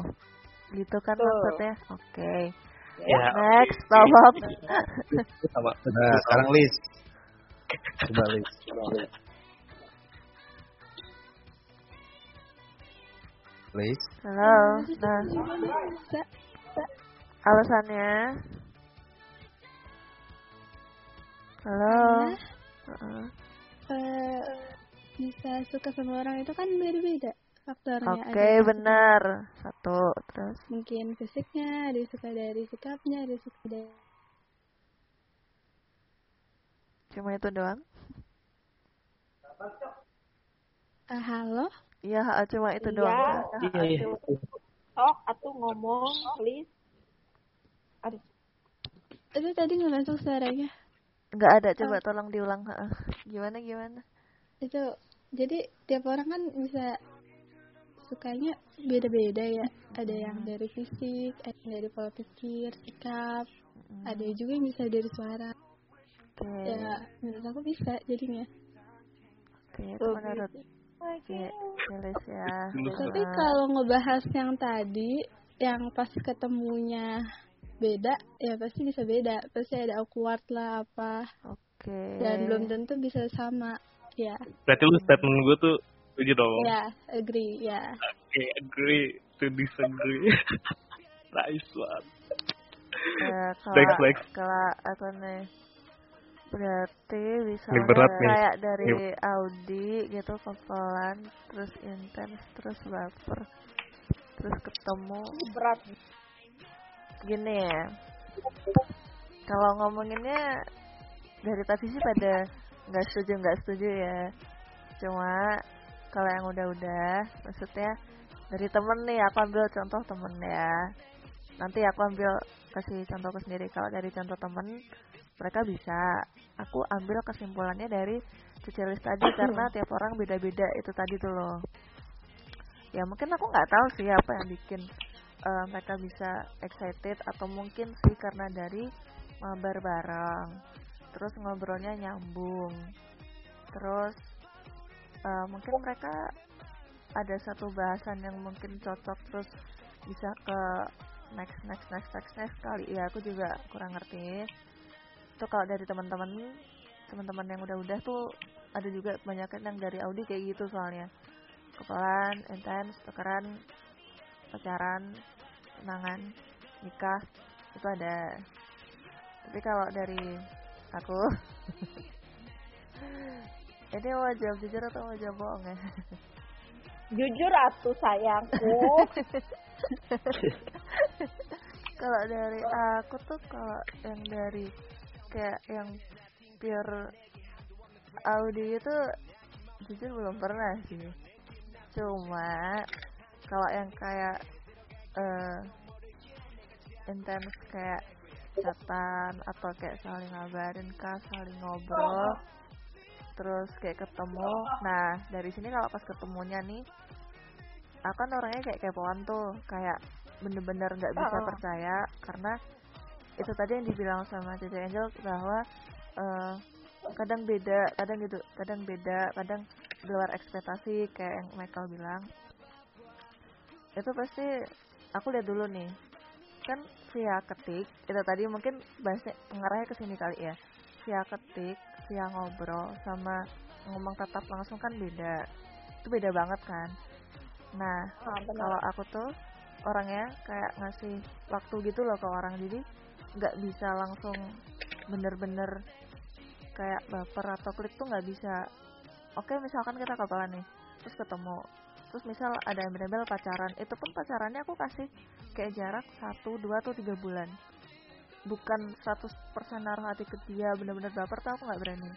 Gitu kan Betul. maksudnya? Oke. Ya, next stop sama Nah, *laughs* sekarang Liz. Coba Liz. Liz. halo nah alasannya halo Heeh. eh, bisa suka sama orang itu kan beda-beda faktornya Oke, suka benar. Satu, terus mungkin fisiknya ada yang suka dari sikapnya ada yang suka dari cuma itu doang. Eh, halo Iya, ha, cuma itu Iya. doang. iya iya. Sok atuh ngomong please. Aduh. Itu tadi nggak masuk suaranya. Enggak ada, coba tolong diulang. Gimana gimana? itu jadi tiap orang kan bisa sukanya beda-beda ya. Ada yang dari fisik ada yang dari pola pikir sikap. Ada juga yang bisa dari suara. Oke. ya menurut aku bisa jadinya. Oke, itu menurut Ki- Kilis ya. tapi kalau ngebahas yang tadi yang pas ketemunya beda ya pasti bisa beda pasti ada awkward lah apa Oke. dan belum tentu bisa sama ya Berarti lu statement gue tuh setuju dong. ya agree ya Oke, agree to disagree. *laughs* nice one. Ya, Next, kalau next. kalau apa nih? Berarti bisa berat nih. kayak dari Ini- Audi gitu kepelan, terus intens, terus baper, terus ketemu. Berat. Gini ya. Kalau ngomonginnya dari tadi sih pada nggak setuju nggak setuju ya. Cuma kalau yang udah-udah, maksudnya dari temen nih aku ambil contoh temen ya. Nanti aku ambil kasih contohku sendiri. Kalau dari contoh temen, mereka bisa. Aku ambil kesimpulannya dari Cicilis tadi *coughs* karena tiap orang beda-beda itu tadi tuh loh. Ya mungkin aku nggak tahu sih apa yang bikin eh, mereka bisa excited atau mungkin sih karena dari mabar bareng terus ngobrolnya nyambung terus eh, mungkin mereka ada satu bahasan yang mungkin cocok terus bisa ke next next next next next kali ya aku juga kurang ngerti itu kalau dari teman-teman teman-teman yang udah-udah tuh ada juga kebanyakan yang dari Audi kayak gitu soalnya. Kepalan intens tukeran pacaran tunangan nikah itu ada. Tapi kalau dari aku *laughs* ini mau jawab jujur atau mau jawab bohong ya? Jujur atuh sayangku. *laughs* kalau dari aku tuh kalau yang dari kayak yang pure Audi itu jujur belum pernah sih cuma kalau yang kayak eh intens kayak chatan atau kayak saling ngabarin kah saling ngobrol terus kayak ketemu nah dari sini kalau pas ketemunya nih aku kan orangnya kayak kepoan tuh kayak bener-bener nggak bisa Oh. percaya karena itu tadi yang dibilang sama Cici Angel bahwa eh, kadang beda kadang gitu kadang beda kadang di luar ekspektasi kayak yang Michael bilang. Itu pasti aku lihat dulu nih. Kan via ketik itu tadi mungkin bahasnya mengarahnya ke sini kali ya. Via ketik via ngobrol sama ngomong tatap langsung kan beda. Itu beda banget kan? Nah Ah, benar. kalau aku tuh orangnya kayak ngasih waktu gitu loh ke orang. Jadi nggak bisa langsung bener-bener kayak baper atau klik tuh nggak bisa. Oke misalkan kita kapalan nih terus ketemu. Terus misal ada yang bener pacaran itu pun pacarannya aku kasih kayak jarak satu dua atau tiga bulan. Bukan 100% naruh hati ke dia bener-bener baper tuh aku nggak berani.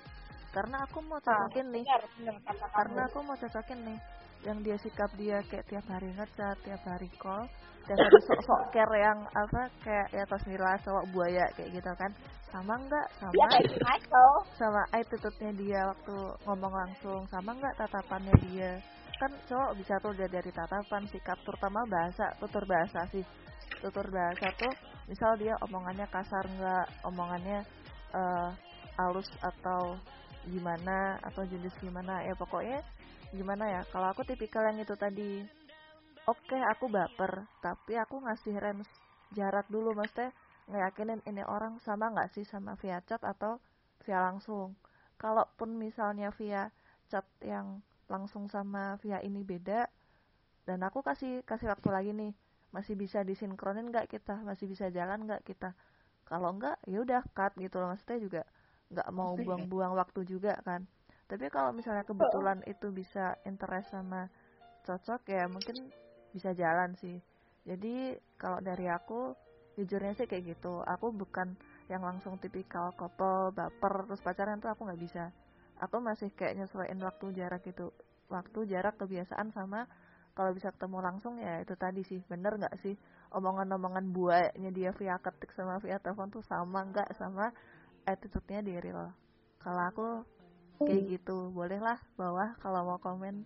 Karena aku mau cocokin nih. kata kamu. karena aku mau cocokin nih yang dia sikap dia kayak tiap hari ngechat tiap hari call tiap hari sok-sok care yang apa kayak ya Tosmila cowok buaya kayak gitu kan. Sama enggak sama. Michael. sama attitude-nya dia waktu ngomong langsung. Sama enggak tatapannya dia? Kan cowok bisa tuh dia dari tatapan sikap terutama bahasa tutur bahasa sih. Tutur bahasa tuh misal dia omongannya kasar enggak omongannya eh halus atau gimana? Atau jenis gimana? Ya pokoknya gimana ya? Kalau aku tipikal yang itu tadi. Oke aku baper tapi aku ngasih range jarak dulu. Maksudnya ngeyakinin ini orang sama nggak sih? Sama via chat atau via langsung? Kalaupun misalnya via chat yang langsung sama via ini beda dan aku kasih kasih waktu lagi nih. Masih bisa disinkronin nggak kita? Masih bisa jalan nggak kita? Kalau nggak ya udah cut gitu loh. Maksudnya juga nggak mau buang-buang waktu juga kan tapi kalau misalnya kebetulan itu bisa interest sama cocok ya mungkin bisa jalan sih. Jadi kalau dari aku jujurnya sih kayak gitu. Aku bukan yang langsung tipikal couple baper terus pacaran tuh aku nggak bisa. Aku masih kayak nyesuaiin waktu jarak gitu waktu jarak kebiasaan sama kalau bisa ketemu langsung ya itu tadi sih. Bener nggak sih? Omongan-omongan buahnya dia via ketik sama via telepon tuh sama nggak sama attitude-nya di real? Kalau aku kayak gitu. Bolehlah bawah kalau mau komen.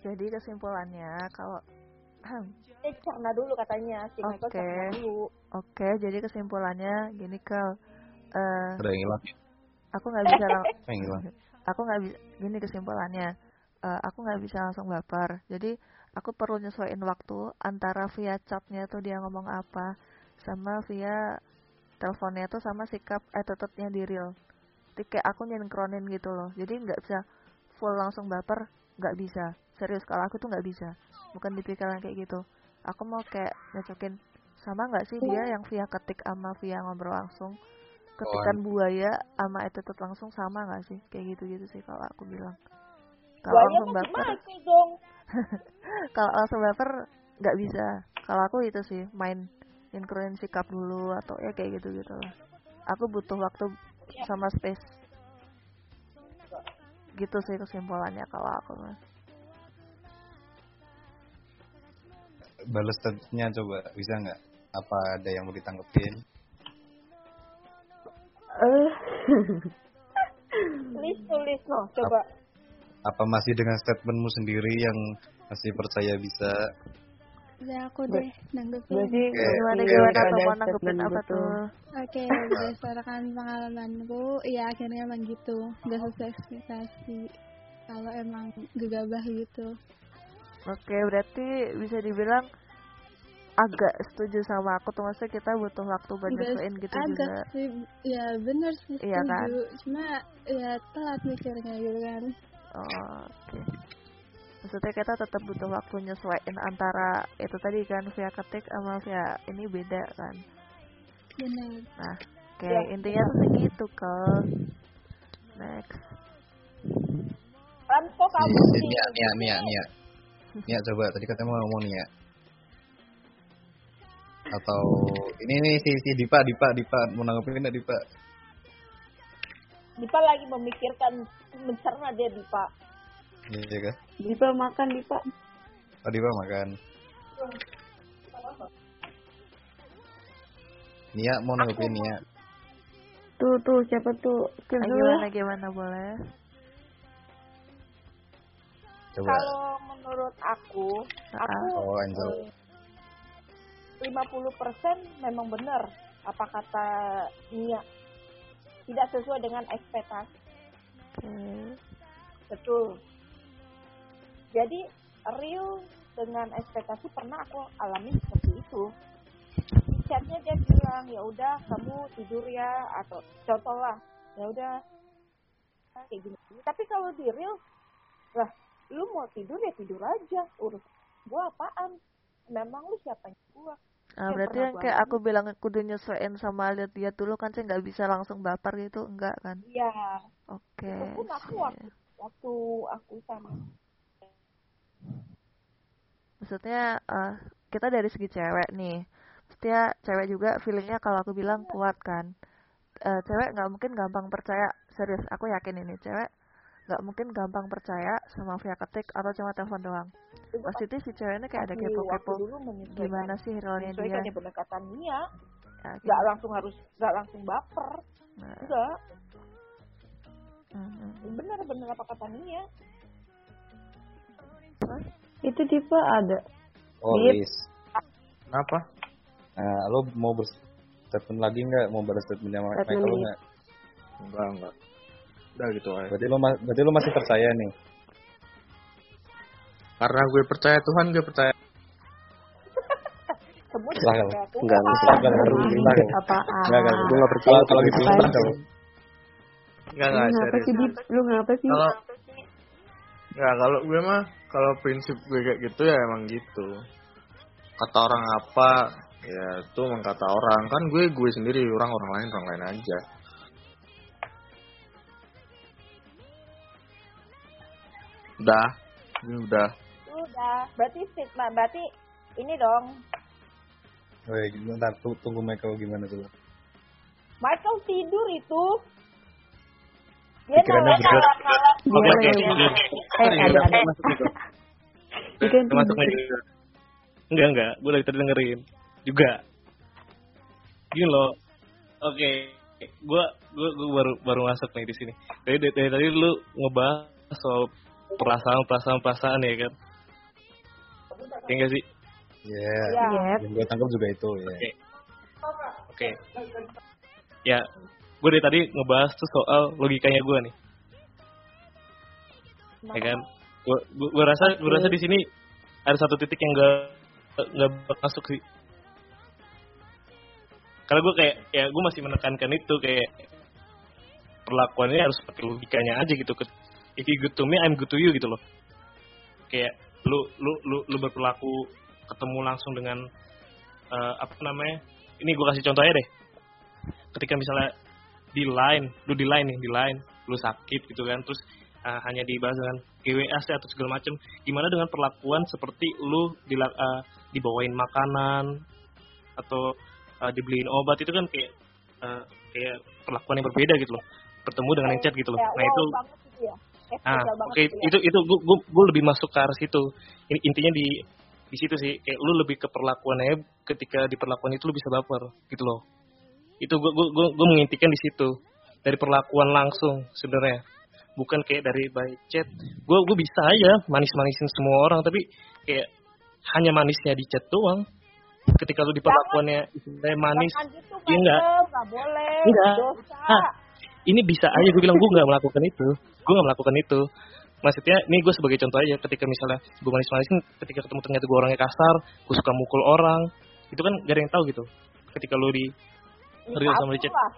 Jadi kesimpulannya kalau eh cerna dulu katanya. Si Michael Oke. dulu oke jadi kesimpulannya gini Eh, Ada yang hilang. aku nggak bisa *laughs* yang hilang? aku nggak bisa gini kesimpulannya. Eh, aku nggak bisa langsung baper jadi aku perlu nyesuaiin waktu antara via chatnya tuh dia ngomong apa sama via teleponnya tuh sama sikap attitude-nya di real. Jadi kayak aku nyinkronin gitu loh. Jadi nggak bisa full langsung baper nggak bisa. Serius kalau aku tuh nggak bisa. Bukan tipikal yang kayak gitu. Aku mau kayak nyocokin sama nggak sih dia yang via ketik sama via ngobrol langsung? Ketikan buaya sama attitude langsung sama nggak sih? Kayak gitu gitu sih kalau aku bilang. Kalau langsung baper *laughs* kalau langsung baper nggak bisa. Kalau aku itu sih main includein sikap dulu atau ya kayak gitu gitu lah aku butuh waktu sama space gitu sih kesimpulannya kalau aku mah Balas statusnya coba bisa nggak? Apa ada yang mau ditanggepin? Eh, *laughs* tulis tulis no coba Apa masih dengan statementmu sendiri yang masih percaya bisa? Udah aku deh nanggepin. sih gimana Oke, gimana ada tuh mau nanggepin apa tuh Oke, berdasarkan pengalamanku, ya akhirnya emang gitu. Gak sesuai ekspektasi. Kalau emang gegabah gitu. oke berarti bisa dibilang agak setuju sama aku tuh maksudnya kita butuh waktu buat nyesuaiin gitu agak juga sih, ya bener sih Iya setuju. kan? Cuma ya telat mikirnya gitu kan. Oh, oke. Maksudnya kita tetap butuh waktu nyesuaiin antara itu tadi kan via ketik sama via ini beda kan. Benar. Nah, oke Ya. intinya tuh segitu ke next. kan kok kamu Si, si sih Nia, Nia, Nia, Nia. Nia coba, tadi katanya mau ngomong Nia. Atau ini nih si, si Dipa, Dipa, Dipa mau nanggepin nggak Dipa? Dipa lagi memikirkan mencerna dia Dipa Iya kan? Dipa makan Dipa. Oh Dipa makan. Nia mau nanggepin Nia. Tuh tuh siapa tuh? Ah, dulu gimana gimana boleh? Coba. kalau menurut aku Ah, aku Oh Angel. eh, 50% memang benar apa kata Nia tidak sesuai dengan ekspektasi Oke. betul jadi real dengan ekspektasi pernah aku alami seperti itu. Chatnya dia bilang ya udah kamu tidur ya atau contoh lah ya udah kayak gini. Tapi kalau di real lah lu mau tidur ya tidur aja urus gua apaan? Memang lu siapanya gua? Ah, berarti yang kayak aku bilang kudu nyesuaiin sama lihat dia dulu kan saya nggak bisa langsung baper gitu enggak kan? iya. Oke. pun aku waktu waktu aku sama maksudnya eh, kita dari segi cewek nih maksudnya cewek juga feelingnya kalau aku bilang kuat kan. Eh, cewek nggak mungkin gampang percaya serius aku yakin ini cewek nggak mungkin gampang percaya sama via ketik atau cuma telepon doang. Itu pasti tuh si cewek ini kayak ada kepo-kepo. gimana sih realnya dia? menyesuaikan ya pendekatan Nia Ya, nggak gitu. langsung harus nggak langsung baper. Nah, enggak mm, mm. bener-bener apa kata Itu Dipa ada. Oh. Lis. Kenapa? Nah, lo mau berstatement lagi nggak? Mau balas statement sama Michael lo nggak? Enggak, enggak. Udah gitu aja. Berarti lo berarti lo masih percaya nih? Karena gue percaya Tuhan, gue percaya. sebut Lah, kalau- Tuhan. Enggak, enggak. Enggak, harus Ah, enggak. Enggak, enggak. Gue gak percaya Kalau gitu enggak. Enggak, enggak, serius. sih Dip? Lu ngapa sih? Kalau Enggak, kalau gue mah kalau prinsip gue kayak gitu ya emang gitu. Kata orang apa, ya itu emang kata orang. Kan gue gue sendiri, orang orang lain orang lain aja. Udah, ini udah. udah berarti statement berarti ini dong Woi, bentar, tu- tunggu Michael gimana dulu. Michael tidur itu Pikirannya berat. Oke, oke, oke. Eh, ada ada. Masuk itu. Kan Masuk tidur. lagi. Enggak, enggak. Gue lagi tadi dengerin. Juga. Gini loh. Oke. gue gue gue baru baru masuk nih di sini dari dari, dari tadi lu ngebahas soal perasaan perasaan perasaan ya kan ya enggak sih Iya. Iya. Yang gue tangkap juga itu ya. Oke. Oke. Ya, gue dari tadi ngebahas tuh soal logikanya gue nih. Ya kan? Gue gue rasa gue rasa di sini ada satu titik yang gak nggak masuk sih. Karena gue kayak ya gue masih menekankan itu kayak perlakuannya harus pakai logikanya aja gitu. If you good to me, I'm good to you gitu loh. Kayak lu lu lu lu berperilaku ketemu langsung dengan uh, apa namanya? Ini gue kasih contoh aja deh. Ketika misalnya di line, lu di line nih, di line, lu sakit gitu kan, terus uh, hanya dibahas dengan GWS atau segala macam. Gimana dengan perlakuan seperti lu di, uh, dibawain makanan atau uh, dibeliin obat itu kan kayak uh, kayak perlakuan yang berbeda gitu loh. Bertemu dengan yang chat gitu loh. Kayak Nah wow itu gitu ya. Ah, banget oke gitu ya. itu itu gue gue lebih masuk ke arah situ. Ini intinya di di situ sih kayak lu lebih ke perlakuannya ketika di perlakuan itu lu bisa baper gitu loh. Itu gue gue gue, gue mengintikan di situ dari perlakuan langsung sebenarnya. Bukan kayak dari by chat. Gue gue bisa aja manis-manisin semua orang tapi kayak hanya manisnya di chat doang. Ketika lu di perlakuannya istilahnya manis, gitu, iya enggak? Michael. Nggak boleh. Enggak. Ini bisa aja gue bilang gue nggak melakukan itu gue nggak melakukan itu maksudnya ini gue sebagai contoh aja ketika misalnya gue manis-manisin ketika ketemu ternyata gue orangnya kasar gue suka mukul orang itu kan gak ada yang tahu gitu ketika lu di real sama di chat Lah.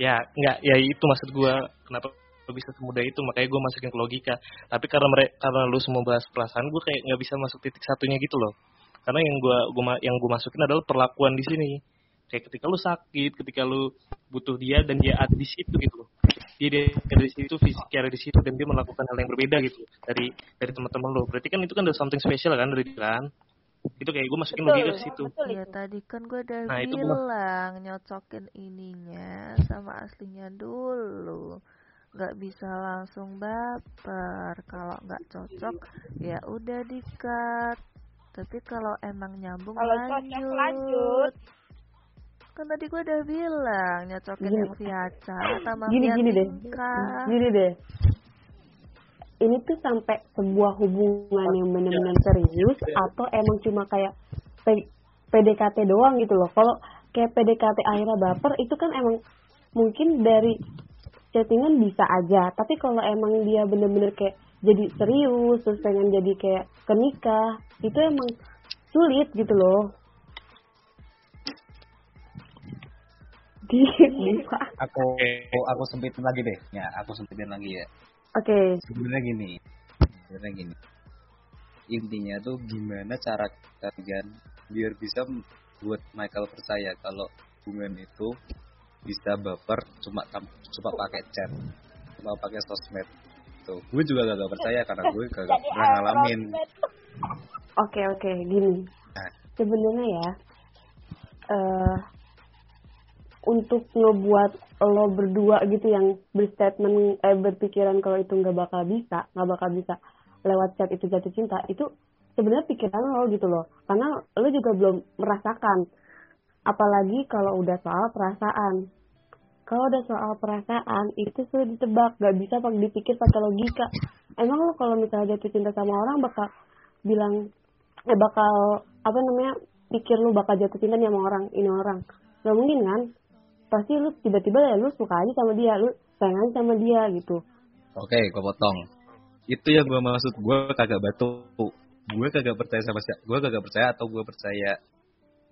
ya nggak ya itu maksud gue kenapa bisa semudah itu? Makanya gue masukin ke logika. Tapi karena mereka karena lu semua bahas perasaan gue kayak nggak bisa masuk titik satunya gitu loh. Karena yang gue gua, yang gue masukin adalah perlakuan di sini. Kayak ketika lu sakit ketika lu butuh dia dan dia ada di situ gitu loh. Dia, dia ada di situ fisiknya ada di situ dan dia melakukan hal yang berbeda gitu dari dari teman-teman lu. Berarti kan itu kan ada something special kan dari kan itu kayak gue masukin Betul, logika ke situ betul Ya itu. tadi kan gue udah Nah, itu gua- bilang nyocokin ininya sama aslinya dulu nggak bisa langsung baper kalau nggak cocok ya udah dikat tapi kalau emang nyambung Kalau cocok, lanjut. lanjut. kan tadi gue udah bilang nyocokin Gini. yang via chat sama Gini, via gini deh. Gini deh. Ini tuh sampai sebuah hubungan yang benar-benar serius atau emang cuma kayak P- PDKT doang gitu loh. Kalau kayak PDKT akhirnya baper itu kan emang mungkin dari chattingan bisa aja. Tapi kalau emang dia bener-bener kayak jadi serius terus pengen jadi kayak ke nikah itu emang sulit gitu loh. Di, Diva. *laughs* Aku aku sempitin lagi deh. Ya, aku sempitin lagi ya. Oke, Sebenarnya gini. Sebenarnya gini. Intinya tuh gimana cara kalian biar bisa buat Michael percaya kalau hubungan itu bisa baper cuma cuma pakai chat, cuma pakai sosmed. Tuh, gue juga gak, percaya karena gue gak, pernah ngalamin. Oke oke gini. Nah. Sebenarnya ya eh untuk ngebuat lo berdua gitu yang berstatement eh berpikiran kalau itu nggak bakal bisa, nggak bakal bisa lewat chat itu jatuh cinta itu sebenarnya pikiran lo gitu loh. Karena lo juga belum merasakan. Apalagi kalau udah soal perasaan. Kalau udah soal perasaan itu sudah ditebak, nggak bisa pak dipikir pakai logika. Emang lo kalau misalnya jatuh cinta sama orang bakal bilang eh bakal apa namanya pikir lu bakal jatuh cinta sama orang ini orang nggak mungkin kan pasti lu tiba-tiba ya lu suka aja sama dia lu sayang aja sama dia gitu Oke, gue potong. Itu yang gue maksud gue kagak batu. Gue kagak percaya sama siapa. Gue kagak percaya atau gue percaya.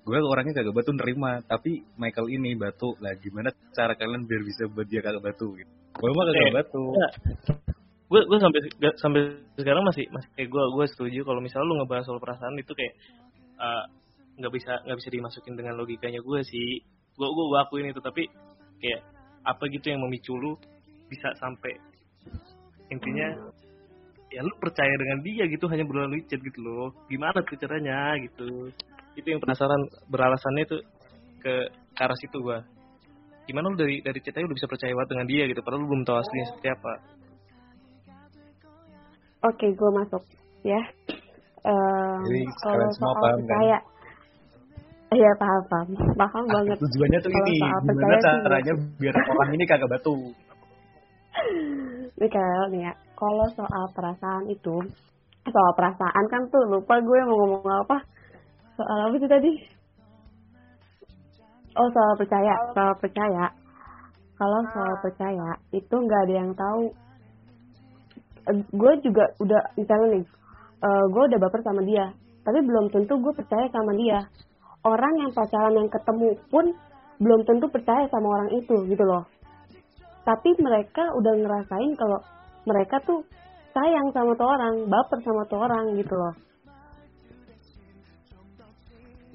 Gue orangnya kagak batu nerima. Tapi Michael ini batu. Lah gimana cara kalian biar bisa buat dia kagak batu gitu. Gue mah kagak Oke. batu. gue gue sampai sampai sekarang masih masih kayak gue gue setuju kalau misalnya lu ngebahas soal perasaan itu kayak eh, nggak bisa nggak bisa dimasukin dengan logikanya gue sih gue gue gue akuin itu tapi kayak apa gitu yang memicu lu bisa sampai intinya ya lu percaya dengan dia gitu hanya melalui chat gitu loh. Gimana tuh caranya gitu. Itu yang penasaran beralasannya itu ke, ke arah situ gua. Gimana lu dari dari chat aja udah bisa percaya banget dengan dia gitu padahal lu belum tahu aslinya seperti apa. Oke gue masuk ya. *clears throat* Eh, Jadi kalau soal paham, kan? percaya Iya paham paham paham banget. Tujuannya tuh ini, gimana percaya sih caranya biar orang ini kagak batu. *laughs* Kayak nih ya, kalau soal perasaan itu, soal perasaan kan tuh lupa gue mau ngomong apa. Soal apa sih tadi? Oh soal percaya, soal percaya. Kalau soal percaya itu nggak ada yang tahu. Gue juga udah misalnya nih, eh, gue udah baper sama dia, tapi belum tentu gue percaya sama dia. Orang yang pacaran yang ketemu pun belum tentu percaya sama orang itu gitu loh. Tapi mereka udah ngerasain kalau mereka tuh sayang sama tuh orang, baper sama tuh orang gitu loh.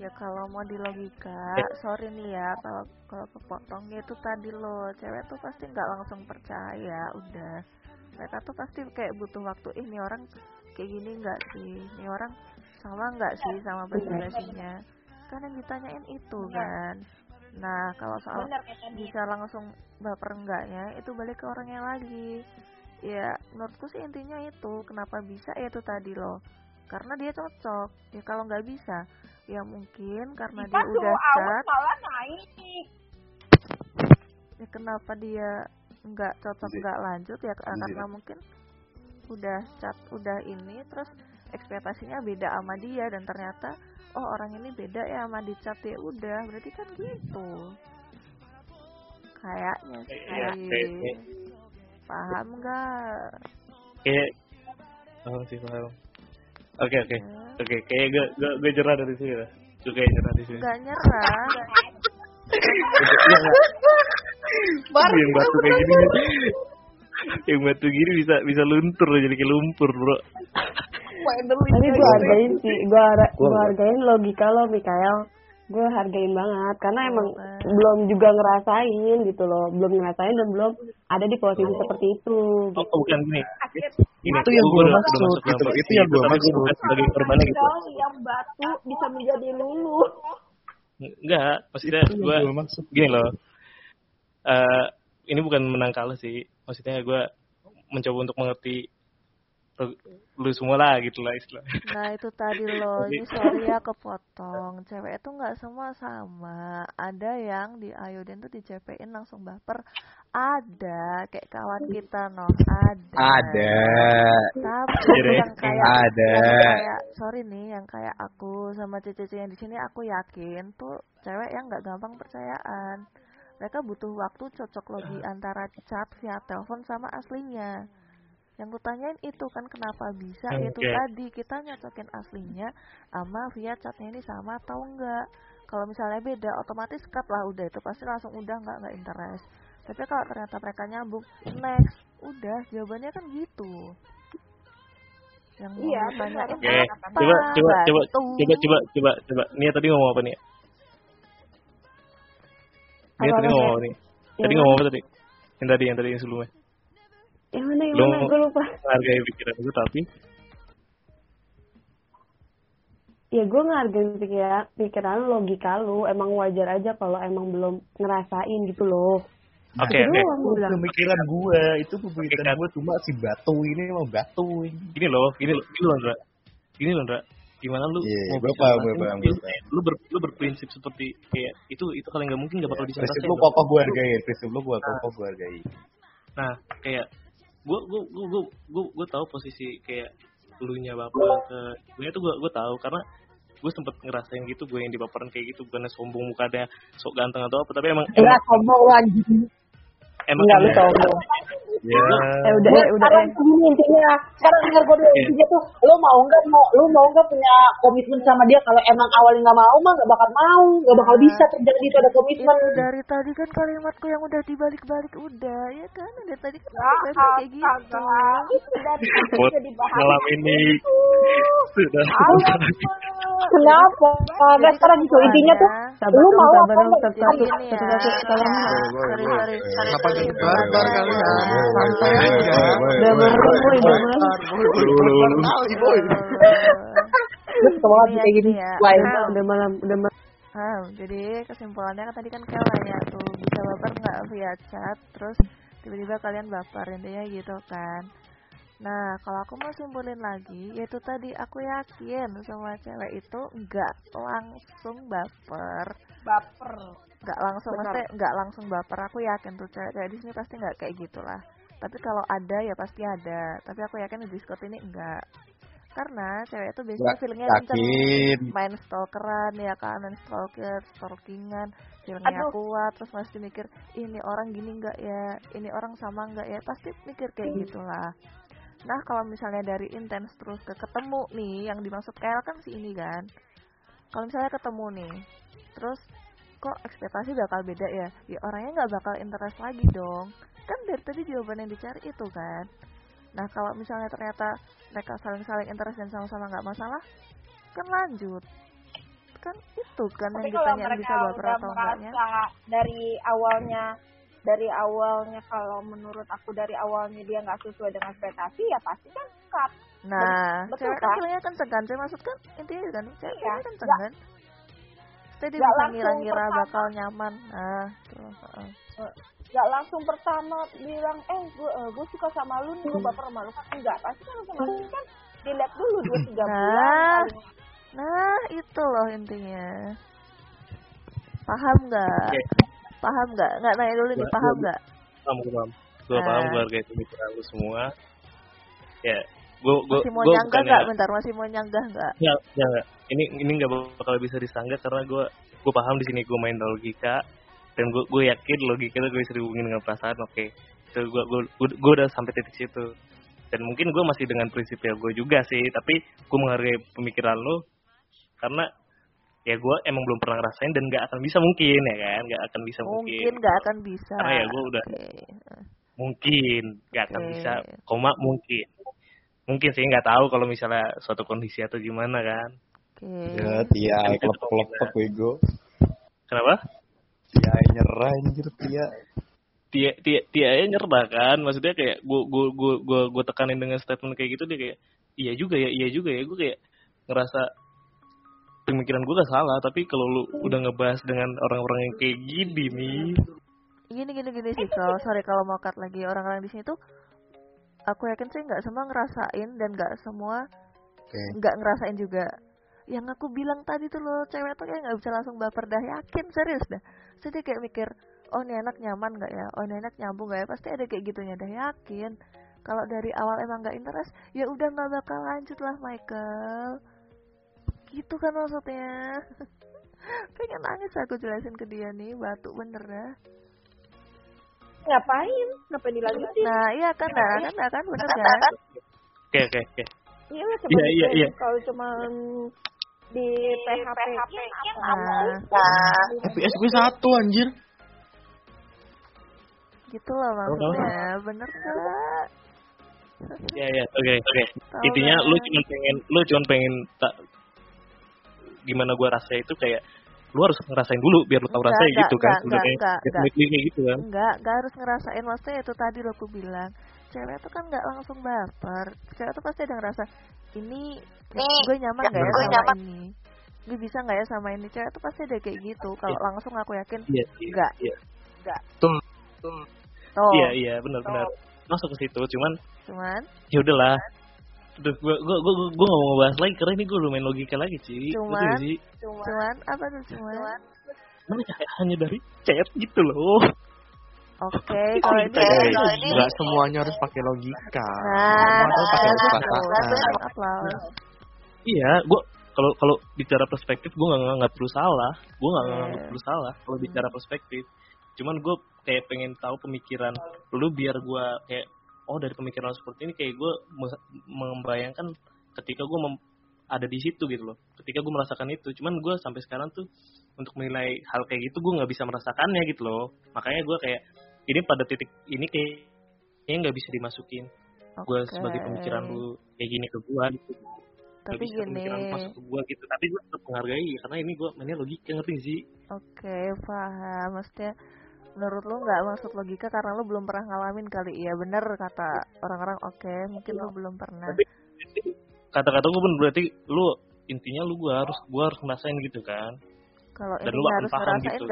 ya kalau mau di logika sorry nih ya kalau kalau kepotongnya itu tadi lo cewek tuh pasti nggak langsung percaya udah. Mereka tuh pasti kayak butuh waktu "Ih, ini orang kayak gini nggak sih? Ini orang sama nggak sih sama basa basinya kan yang ditanyain itu kan. Nah kalau soal Bener dia. bisa langsung baper enggaknya itu balik ke orangnya lagi. Ya menurutku sih intinya itu kenapa bisa? Ya itu tadi loh. Karena dia cocok. Ya kalau nggak bisa ya mungkin karena dia Pas udah malah naik. ya kenapa dia nggak cocok nggak lanjut? Ya karena mungkin udah chat udah ini terus ekspektasinya beda sama dia dan ternyata oh orang ini beda ya sama di chat ya udah berarti kan gitu. Kayaknya sih. Iya, kayak- paham nggak? Kayak paham sih paham. Oke oke. Ya. oke kayak gue gue gue jerah dari sini lah. Gue kayak jerah di sini. Nggak nyerah yang batu kayak gini. Yang batu gini bisa bisa luntur jadi kayak lumpur bro Tapi gue hargain sih, gue har Gua- gua hargain logika lo Mikael. Gue hargain banget karena emang Banget. belum juga ngerasain gitu loh, belum ngerasain dan belum ada di posisi seperti itu. oh, Gitu. oh, bukan gini Gini, Itu yang udah- maksud, gitu. posisi Itu yang tapi maksud. bukan sebagai korbannya gitu yang batu bisa menjadi lulu. enggak maksudnya gue maksud. gini loh eh ini bukan menang kalah sih maksudnya gue mencoba untuk mengerti lu- semua lah gitu lah istilah Nah itu tadi loh, *laughs* ini sorry ya kepotong. Cewek itu nggak semua sama. Ada yang di Ayoden tuh di CP-in langsung baper. Ada kayak kawan kita noh, ada. Ada. Tapi yang kayak Ada. yang kayak sorry nih, yang kayak aku sama cici yang di sini aku yakin tuh cewek yang nggak gampang percayaan. Mereka butuh waktu cocok logi antara chat via telepon sama aslinya. Yang kutanyain itu kan kenapa bisa itu Oke. tadi kita nyocokin aslinya sama via chatnya ini sama atau enggak. Kalau misalnya beda otomatis cut lah udah itu pasti langsung udah nggak nggak interest. Tapi kalau ternyata mereka nyambung next udah jawabannya kan gitu. Yang Iya, ditanyain benar. Oke, apa? coba coba coba Batu. coba coba coba coba. Nia tadi ngomong apa nih? Nia tadi ngomong apa nih? Yang Tadi ngomong apa tadi? Yang tadi yang tadi yang sebelumnya. Yang mana yang mana? Gue lupa. menghargai pikiran gue tapi Ya gue ngehargain pikiran, pikiran logika lu. Emang wajar aja kalau emang belum ngerasain gitu loh. oke doang gue bilang. Pemikiran gua itu pemikiran Oke, gua cuma si batu ini mau batu. Gini loh, gini loh, gini loh, Ndra. Gini loh, Ndra. Gimana lu Iya, mau itu? gua paham. Lu ber, lu berprinsip seperti kayak itu itu kalau nggak mungkin nggak bakal bisa Prinsip ngerasain lu kokoh gua hargai, prinsip lu gua kokoh gua hargai. Nah, kayak gua gua gua gua gua, gua tahu posisi kayak lu nya baper ke gue itu gua gua tahu karena gue sempet ngerasain gitu gue yang dibaperan kayak gitu bukannya sombong mukanya sok ganteng atau apa tapi emang Enggak sombong anjing. emang Enggak lu sombong. Ya Eh udah Gue ya udah sekarang ya. begini intinya. Sekarang denger gue dulu Iya. intinya tuh, lu mau nggak mau, lu mau nggak punya komitmen sama dia? Kalau emang awalnya nggak mau mah nggak bakal mau, nggak bakal Nah. bisa terjadi itu ada komitmen. Itu dari tadi kan kalimatku yang udah dibalik-balik udah ya kan dari tadi kan aku biasa kayak gitu astaga. Itu dari *laughs* tadi buat udah dibahas. malam ini sudah Kenapa? Nah, Jadi sekarang gitu intinya tuh, Sabar dong, mau sabar apa. Udah merem boy, udah merem. Kali boy. Lu ketemu lagi Ini ya, kayak gini. gini ya. Wah, Udah malam, udah malam. Jadi kesimpulannya kan tadi kan kayak nanya tuh bisa baper nggak via chat, terus tiba-tiba kalian baper intinya gitu kan. Nah, kalau aku mau simpulin lagi, yaitu tadi aku yakin semua cewek itu nggak langsung baper. Baper. Nggak langsung, Benar. maksudnya nggak langsung baper. Aku yakin tuh cewek-cewek di sini pasti nggak kayak gitulah. Tapi kalau ada ya pasti ada. Tapi aku yakin di Discord ini enggak. Karena cewek itu biasanya Ya- feelingnya yakin. kenceng. Main stalkeran ya kan, main stalker, stalkingan. Feelingnya Aduh. kuat, terus masih mikir, ini orang gini nggak ya, ini orang sama nggak ya. Pasti mikir kayak gitulah. Nah kalau misalnya dari intens terus ke ketemu nih, yang dimaksud Kyle kan si ini kan. Kalau misalnya ketemu nih, terus kok ekspektasi bakal beda ya? Ya orangnya nggak bakal interest lagi dong. Kan dari tadi jawaban yang dicari itu kan. Nah kalau misalnya ternyata mereka saling-saling interest dan sama-sama nggak masalah, kan lanjut. Kan itu kan Tapi yang mereka bisa baper atau enggaknya. dari awalnya dari awalnya kalau menurut aku dari awalnya dia nggak sesuai dengan ekspektasi ya pasti kan cut. Nah, Betul cewek kan kan? feelingnya kenceng kan? Saya maksud kan intinya kan cewek Iya, kenceng kan? Saya dia bisa ngira-ngira bakal nyaman. Nah, tuh. heeh. Nggak langsung pertama bilang eh gue gue suka sama lu nih gue Hmm. baper sama lu kan enggak pasti kan otomatis kan dilihat dulu dua tiga bulan Nah, paling nah itu loh intinya. Paham nggak? Oke. Paham nggak? Nggak nanya dulu nih, Gua- paham gua- nggak? paham gue paham gue Nah. paham gue hargai pemikiran lu semua ya gue gue Masih mau gue nyanggah bukannya nggak? Bentar, masih mau nyanggah nggak? ya ya ini ini nggak bakal bisa disanggah karena gue gue paham di sini gue main logika dan gue gue yakin logika itu gue bisa dihubungin dengan perasaan oke itu gue gue gue udah sampai titik situ dan mungkin gue masih dengan prinsipnya gue juga sih tapi gue menghargai pemikiran lo karena ya gue emang belum pernah ngerasain dan nggak akan bisa mungkin ya kan nggak akan bisa mungkin Mungkin nggak akan bisa. karena ya gue udah Oke. mungkin nggak akan Oke. bisa koma mungkin mungkin sih nggak tahu kalau misalnya suatu kondisi atau gimana kan Oke. Ya, Tia kelepek-kelepek bego. kenapa Tia nyerah anjir Tia. Tia Tia Tia aja nyerah kan. Maksudnya kayak gue gue gue gue gue tekanin dengan statement kayak gitu dia kayak iya juga ya iya juga ya. Gue kayak ngerasa pemikiran gue gak salah tapi kalau lu udah ngebahas dengan orang-orang yang kayak gini nih Gini gini gini sih kalau sorry kalau mau cut lagi orang-orang di sini tuh aku yakin sih nggak semua ngerasain dan nggak semua nggak ngerasain juga. Yang aku bilang tadi tuh loh cewek tuh kayak nggak bisa langsung baper dah yakin serius dah. Jadi kayak mikir oh ini enak nyaman nggak ya, oh ini enak nyambung nggak ya pasti ada kayak gitunya dah yakin. Kalau dari awal emang nggak interest ya udah nggak bakal lanjut lah Michael. Gitu kan maksudnya. *laughs* Pengen nangis aku jelasin ke dia nih batu bener dah. ngapain ngapain dilanjutin Nah, iya kan, nah, kan, nah, kan, bener kan? oke oke oke iya Iya, iya, iya. kalau cuma di PHP Nah, FPS gue satu anjir. gitu loh maksudnya, bener gak? ya ya oke oke. Intinya lu cuma pengen lu cuma pengen tak gimana gua rasa itu kayak lu harus ngerasain dulu biar lu tahu Enggak, rasanya enggak, gitu kan enggak, sebenarnya. enggak, enggak, definitely kayak gitu kan. Enggak, enggak harus ngerasain maksudnya itu tadi lo aku bilang cewek tuh kan nggak langsung baper. Cewek tuh pasti ada ngerasa ini gue nyaman nggak ya gue sama ini? Gue bisa nggak ya sama ini? Cewek tuh pasti ada kayak gitu. Kalau Iya. langsung aku yakin iya iya enggak iya. Enggak Betul. tuh. Iya iya benar benar. Masuk ke situ cuman cuman? ya udahlah. Udah, gua, gua, gua, gua, gua gak mau ngebahas lagi karena ini gua udah main logika lagi sih Cuman- Betul sih? Cuman? Apa tuh cuman? Mana kayak hanya dari chat gitu loh oke kalau ini Hey, kalau ini nggak semuanya harus pakai logika. nah harus pakai perasaan. iya gua kalau kalau bicara perspektif gua nggak nggak perlu salah. Gua nggak Iya. nggak perlu salah kalau bicara perspektif. Cuman gua kayak pengen tahu pemikiran lu biar gua kayak oh dari pemikiran lu seperti ini kayak gua mus- membayangkan ketika gua mem- ada di situ gitu loh. Ketika gua merasakan itu. Cuman gua sampai sekarang tuh untuk menilai hal kayak gitu gua nggak bisa merasakannya gitu loh. Makanya gua kayak ini pada titik ini kayak kayaknya nggak bisa dimasukin gua Oke. sebagai pemikiran lu kayak gini ke gua gitu Gak tapi bisa gini pemikiran lu masuk ke gua gitu tapi gua tetap menghargai karena ini gua mainnya logika ngerti sih Oke, paham. Maksudnya menurut lu nggak maksud logika karena lu belum pernah ngalamin kali. Iya bener kata orang-orang. Oke, mungkin lu belum pernah. tapi kata-kata gua pun berarti lu intinya lu gua harus gua harus ngerasain gitu kan Kalau ini lu harus paham ngerasain gitu.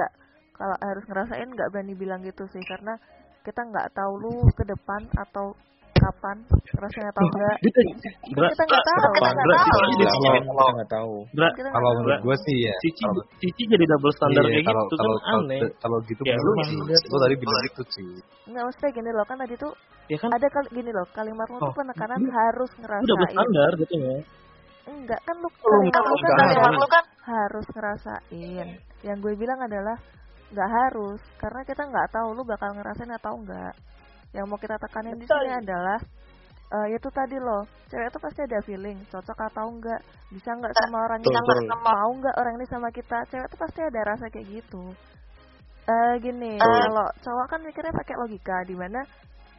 Kalau harus ngerasain nggak berani bilang gitu sih karena kita nggak tahu lu ke depan atau kapan rasanya tahu nggak Gitu. Kita nggak tahu Bra, kita nggak tahu. Kalau kita nggak tahu. Kita nggak Kalau tahu. menurut gue sih ya. Cici, kalau- Cici jadi double standar iya, kayak kalau gitu kalau kan kalau, aneh. kalau gitu Ya, lu Lu tadi bilang gitu sih. nggak maksudnya gini loh kan tadi tuh Ya kan? ada kali gini loh kalimat lu tuh Oh, penekanan lu- harus lu double ngerasain. standar gitu ya. enggak kan lu kalimat lu kan harus ngerasain. Yang gue bilang adalah nggak harus karena kita nggak tahu lu bakal ngerasain atau enggak yang mau kita tekanin di sini adalah eh itu tadi loh cewek itu pasti ada feeling cocok atau enggak bisa nggak sama orang ini mau nggak orang ini sama kita cewek itu pasti ada rasa kayak gitu. Eh gini Betul. kalau cowok kan mikirnya pakai logika di mana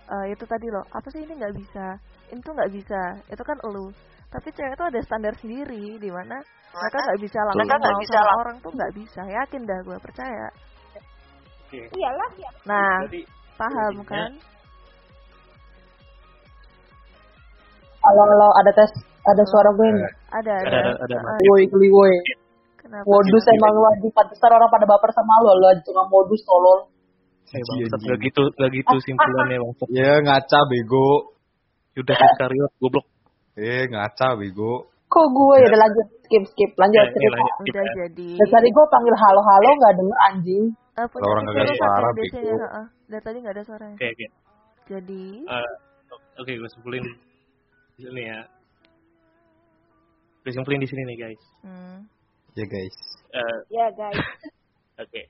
eh, itu tadi loh apa sih ini nggak bisa ini tuh nggak bisa itu kan elu tapi cewek itu ada standar sendiri di mana mereka nggak bisa langsung mau bisa sama orang tuh nggak bisa yakin dah gue percaya Iyalah. nah Jadi paham intinya- kan Halo, halo, ada tes, ada suara gue nih. ada ada ada, ada, ada Woi, geli woi. kenapa Modus emang wajib, pantesan orang pada baper sama lo, lo aja tukang modus, tolol. Eh, bangsat, gak gitu, gak gitu simpulannya bangsat. Ya ngaca bego. Yudas Iskariot, goblok. Eh ngaca bego. Kok gue ya udah lanjut, skip, skip, lanjut Ya, ini cerita. lanjut. udah jadi Dari tadi gue panggil halo-halo nggak denger anjing. Punya Kalau orang lu suara, bego. heeh. dari tadi nggak ada suaranya Oke, oke. jadi Eh, Oke, gue simpulin di sini ya. Gue simpulin di sini nih, guys. hmm, Ya guys. Eh, Ya guys. *laughs* Oke.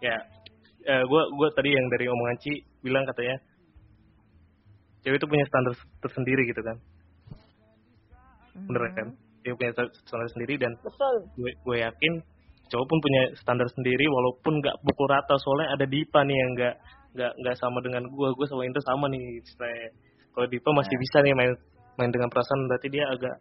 Ya, eh, gue gua tadi yang dari omongan Ci bilang katanya cewek itu punya standar tersendiri gitu kan. Bener mhm. kan? Dia punya standar sendiri dan Betul. gue gue yakin cowok pun punya standar sendiri walaupun nggak pukul rata soalnya ada Dipa nih yang nggak nggak nggak sama dengan gue gue sama Indra sama nih ceritanya kalau Dipa masih bisa nih main main dengan perasaan berarti dia agak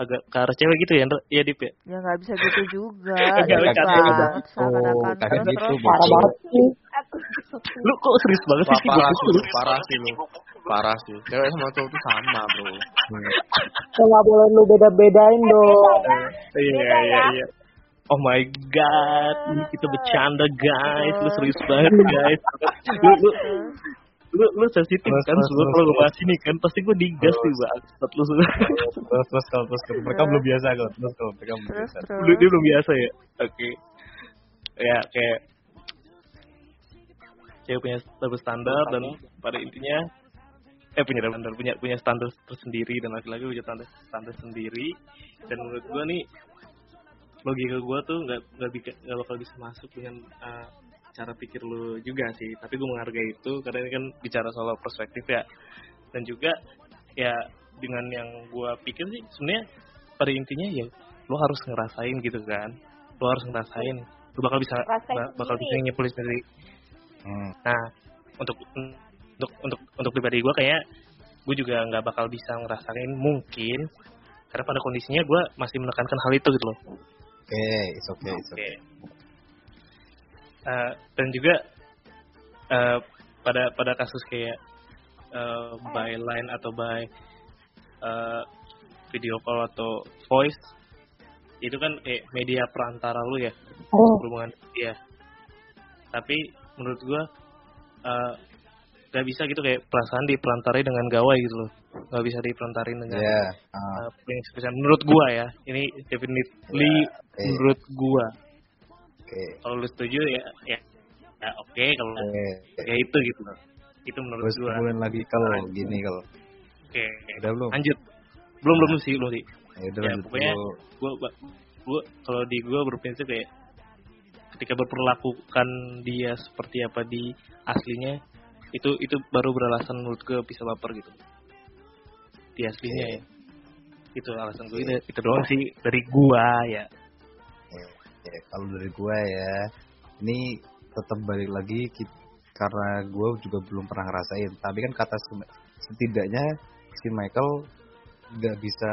agak ke arah cewek gitu ya Indra iya Dip ya ya nggak bisa gitu juga *laughs* seakan-akan terus terus. Parah banget sih. Aku *laughs* lu kok serius banget sih parah sih, parah sih lu. Parah sih. Cewek sama cowok tuh sama, bro. Nggak boleh lu beda-bedain dong. iya iya ya. iya Oh my god, ini kita bercanda guys, lu serius banget guys. Lu lu lu, lu sensitif kan terus, kalau terus. ngebahas ini kan pasti gue digas sih bang. Lu Terus terus kalau terus kalau mereka belum biasa kok. Terus kalau mereka belum biasa. Lu dia belum biasa ya? Oke. Ya kayak cewek punya double standar dan pada intinya eh punya standar punya punya standar tersendiri dan laki-laki punya standar standar sendiri dan menurut gua nih logika gua tuh nggak nggak bisa nggak bakal bisa masuk dengan uh, cara pikir lu juga sih. Tapi gua menghargai itu karena ini kan bicara soal perspektif ya. Dan juga ya dengan yang gua pikir sih sebenarnya pada intinya ya lo harus ngerasain gitu kan. Lo harus ngerasain. Lo bakal bisa ba- bakal bisa nyimpulin sendiri. Hmm. nah untuk untuk untuk untuk pribadi gue kayak gue juga nggak bakal bisa ngerasain mungkin karena pada kondisinya gue masih menekankan hal itu gitu loh Oke, it's okay, it's Oke. okay. Eh, dan juga eh, pada pada kasus kayak eh, by line atau by eh, video call atau voice itu kan kayak media perantara lu ya Oh, hubungan dia tapi menurut gua eh, nggak bisa gitu kayak perasaan diperantarai dengan gawai gitu loh nggak bisa diperantarin dengan Ya. ah, eh, prinsip prinsip. menurut gua ya ini definitely Ya, oke. menurut gua Oke. kalau lu setuju ya ya, ya oke kalau Oke. ya itu gitu itu menurut Terus gua kemudian lagi kalau gini kalau oke udah belum? lanjut belum belum sih belum sih Ya udah ya pokoknya dulu. gua gua- gua kalau di gua berprinsip kayak ketika berperlakukan dia seperti apa di aslinya itu itu baru beralasan menurut gue bisa baper gitu di aslinya ya itu alasan gue itu, itu doang sih dari gua ya Ya, kalau dari gue ya, ini tetap balik lagi ki- karena gue juga belum pernah ngerasain. Tapi kan kata se- setidaknya si Michael nggak bisa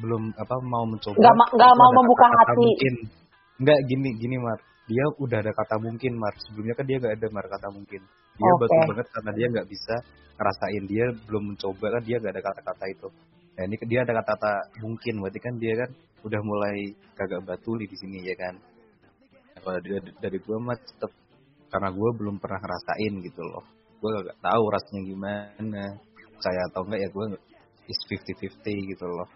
belum apa mau mencoba. Nggak ma- nggak mau membuka kata-kata hati. Mungkin. Nggak gini gini Mar. Dia udah ada kata mungkin Mar. Sebelumnya kan dia nggak ada Mar kata mungkin. Dia Oke. batu banget karena dia nggak bisa ngerasain. Dia belum mencoba kan dia nggak ada kata-kata itu. Nah ini dia ada kata-kata mungkin. Berarti kan dia kan udah mulai kagak batu di sini ya kan. Nah, kalau dari, dari gue mah tetap karena gue belum pernah ngerasain gitu loh. Gue gak tahu rasanya gimana percaya atau enggak ya gue is 50-50 gitu loh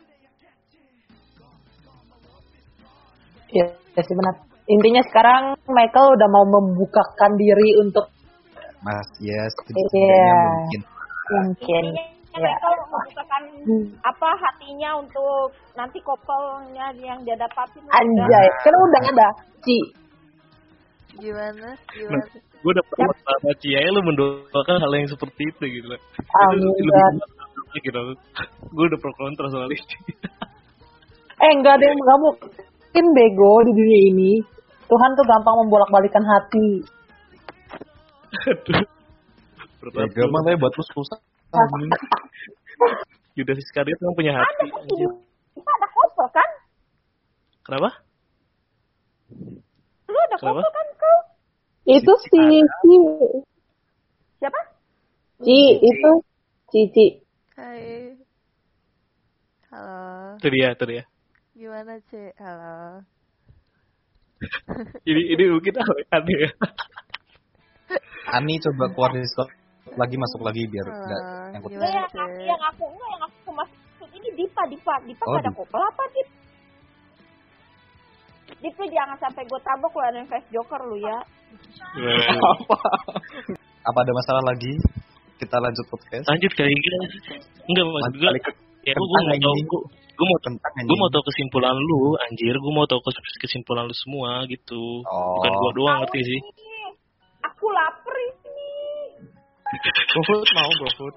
Ya, ya sih benar. Intinya sekarang Michael udah mau membukakan diri untuk mas ya Iya. setidaknya mungkin mungkin Intinya ya. Membukakan Hmm. apa hatinya untuk nanti couple-nya yang dia dapatin. Anjay, kan udah ada. Ci, Gimana? Gimana? Gue udah pernah sama Cia, lu mendoakan hal yang seperti itu gitu loh. Dan. lebih gitu. Gue udah pro kontra soal ini. *laughs* eh enggak ada yang nggak mungkin bego di dunia ini. Tuhan tuh gampang membolak-balikan hati. Aduh. ya gampang tapi buat lu susah *laughs* Yudas Iskariot emang punya hati. Kita ada couple kan? Kenapa? Lu ada Kenapa? couple kan kau? Itu si Ci, Siapa? Ci itu Cici. Hai. Halo. Itu dia, itu dia. Gimana, Cek? Halo. Ini ini mungkin aneh ya. Ani coba keluar dari Discord lagi masuk lagi biar enggak nyangkut gimana, Enggak, yang Cek? aku, yang aku enggak yang aku maksud ini Dipa, Dipa, Dipa Oh, ada Dipa. couple apa Dip? Dip lu jangan sampai gue tabok keluarin face joker lu ya. *laughs* apa ada masalah lagi kita lanjut podcast Lanjut kali gitu. Enggak maksud gue. kali ke Ya gue mau tahu ini. gue gue mau tentang gue mau tahu kesimpulan lu anjir gue mau tahu kes- kesimpulan lu semua gitu Oh. bukan gua doang ngerti sih Ih, Aku lapar ini. GoFood mau GoFood.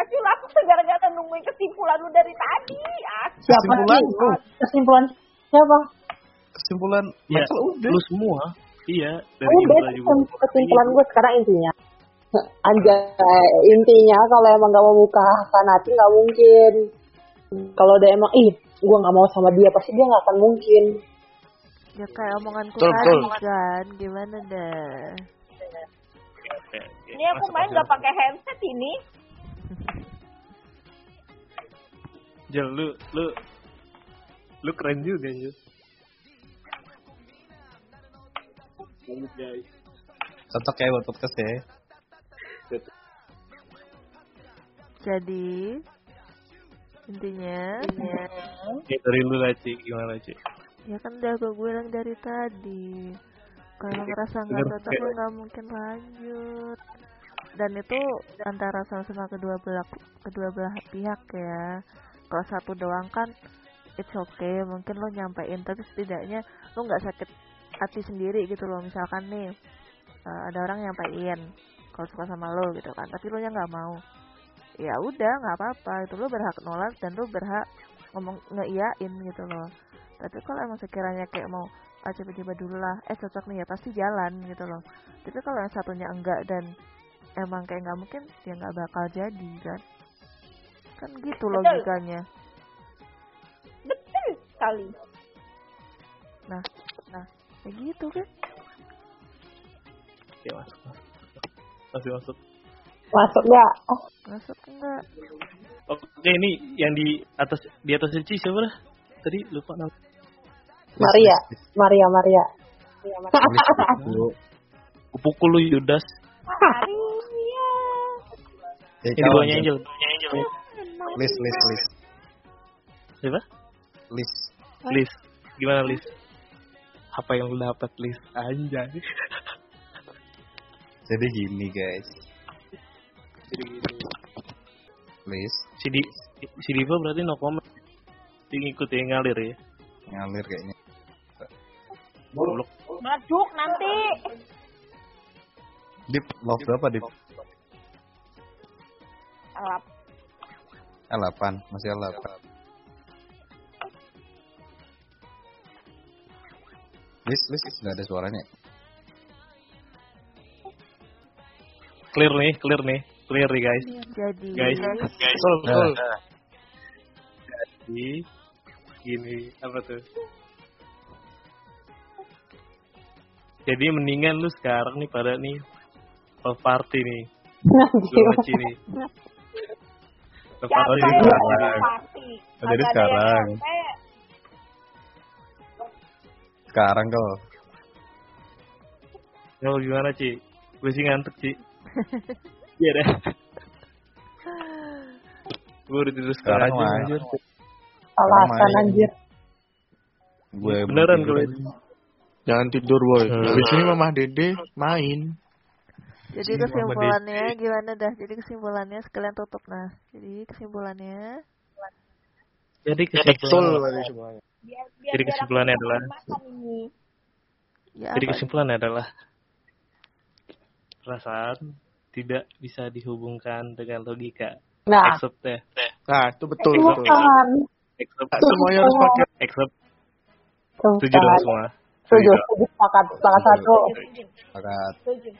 Aku lapar gara-gara nungguin kesimpulan lu dari tadi. Ah, Siapa Kesimpulan lu. Kesimpulan siapa? kesimpulan ya Michael udah lu semua iya dari Udah juga kesim- kesimpulan gue sekarang intinya. Anjay, intinya kalau emang gak mau buka hati nggak mungkin. Kalau dia emang, ih, gue nggak mau sama dia, pasti dia nggak akan mungkin. Ya kayak omonganku tadi kan. Gimana dah? Ini aku Masuk, main nggak pakai headset ini. Jel lu lu lu keren juga Jel. Cocok ya buat podcast ya. Jadi intinya Ya, dari lu lah gimana Ci ya kan udah gue bilang dari tadi kalau ngerasa nggak cocok ya nggak mungkin lanjut. Dan itu antara sama-sama kedua belah kedua belah pihak ya. Kalau satu doang kan it's okay. Mungkin lo nyampein tapi setidaknya lo nggak sakit hati sendiri gitu loh. Misalkan nih eh, ada orang nyampein kalau suka sama lo gitu kan tapi lo nya nggak mau. Ya udah nggak apa-apa itu lo berhak nolak dan lo berhak ngomong ngeiyain gitu loh. Tapi kalau emang sekiranya kayak mau ah coba-coba dulu lah. Eh cocok nih ya pasti jalan gitu loh. Tapi kalau yang satunya enggak dan emang kayak nggak mungkin ya nggak bakal jadi kan? Kan gitu Betul. logikanya. Betul sekali. nah nah kayak gitu kan? Oke masuk. Masuk masuk. Masuk nggak? masuk enggak? Oke ini yang di atas di atas Ci siapa dah tadi lupa nama Maria, Maria, Maria. Kupukul lu Yudas. Maria. Eh, Ini kawan, bawahnya. Angel list list list Siapa? list Lis Gimana Lis? Apa yang lu dapat Lis? Anjay. *laughs* Jadi gini guys. Jadi gini list Si, Di, si Diva berarti no comment. Dia ngikut ya ngalir ya. Ngalir kayaknya Meledak nanti. Dip love berapa Dip? Alap. L8 masih L8 list list nggak ada suaranya. Clear nih, clear nih Clear nih guys. Jadi. Guys Guys. Betul, betul. Nah, Jadi Gini Apa tuh Jadi mendingan lu sekarang nih pada nih Love party nih Lu Aci nih Love party jadi sekarang. party? Oh, jadi ada yang sekarang. sekarang kau Ya gimana Ci? Gue sih ngantuk Ci Iya deh. Gue udah tidur Sekarang anjir. Alasan anjir. Gue Beneran aja. Jangan tidur boy. Hmm. Habis ini Mama Dede main. Jadi Ini kesimpulannya gimana dah? Jadi kesimpulannya sekalian tutup nah. Jadi kesimpulannya Jadi kesimpulannya, jadi kesimpulannya adalah ya jadi kesimpulannya adalah perasaan tidak bisa dihubungkan dengan logika. Nah, Except ya. Nah, itu betul itu betul. Except, Nah, semuanya harus pakai except setuju dong Bukan. semua. Setuju, setuju, sepakat, sepakat satu, Sepakat. setuju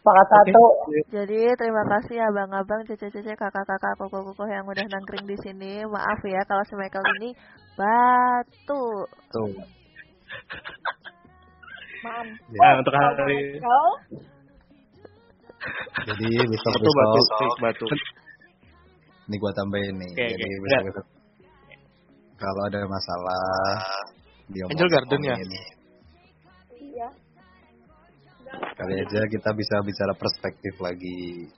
sepakat satu. Jadi terima kasih abang-abang, cece-cece, kakak-kakak, koko-koko yang udah nangkring di sini. Maaf ya kalau si Michael ini batu. Tuh. maaf Nah, untuk hari Jadi besok Batu batu besok batu. ini gua tambahin nih. Jadi besok besok kalau ada masalah dia Angel Garden ya? iya Kali aja kita bisa bicara perspektif lagi.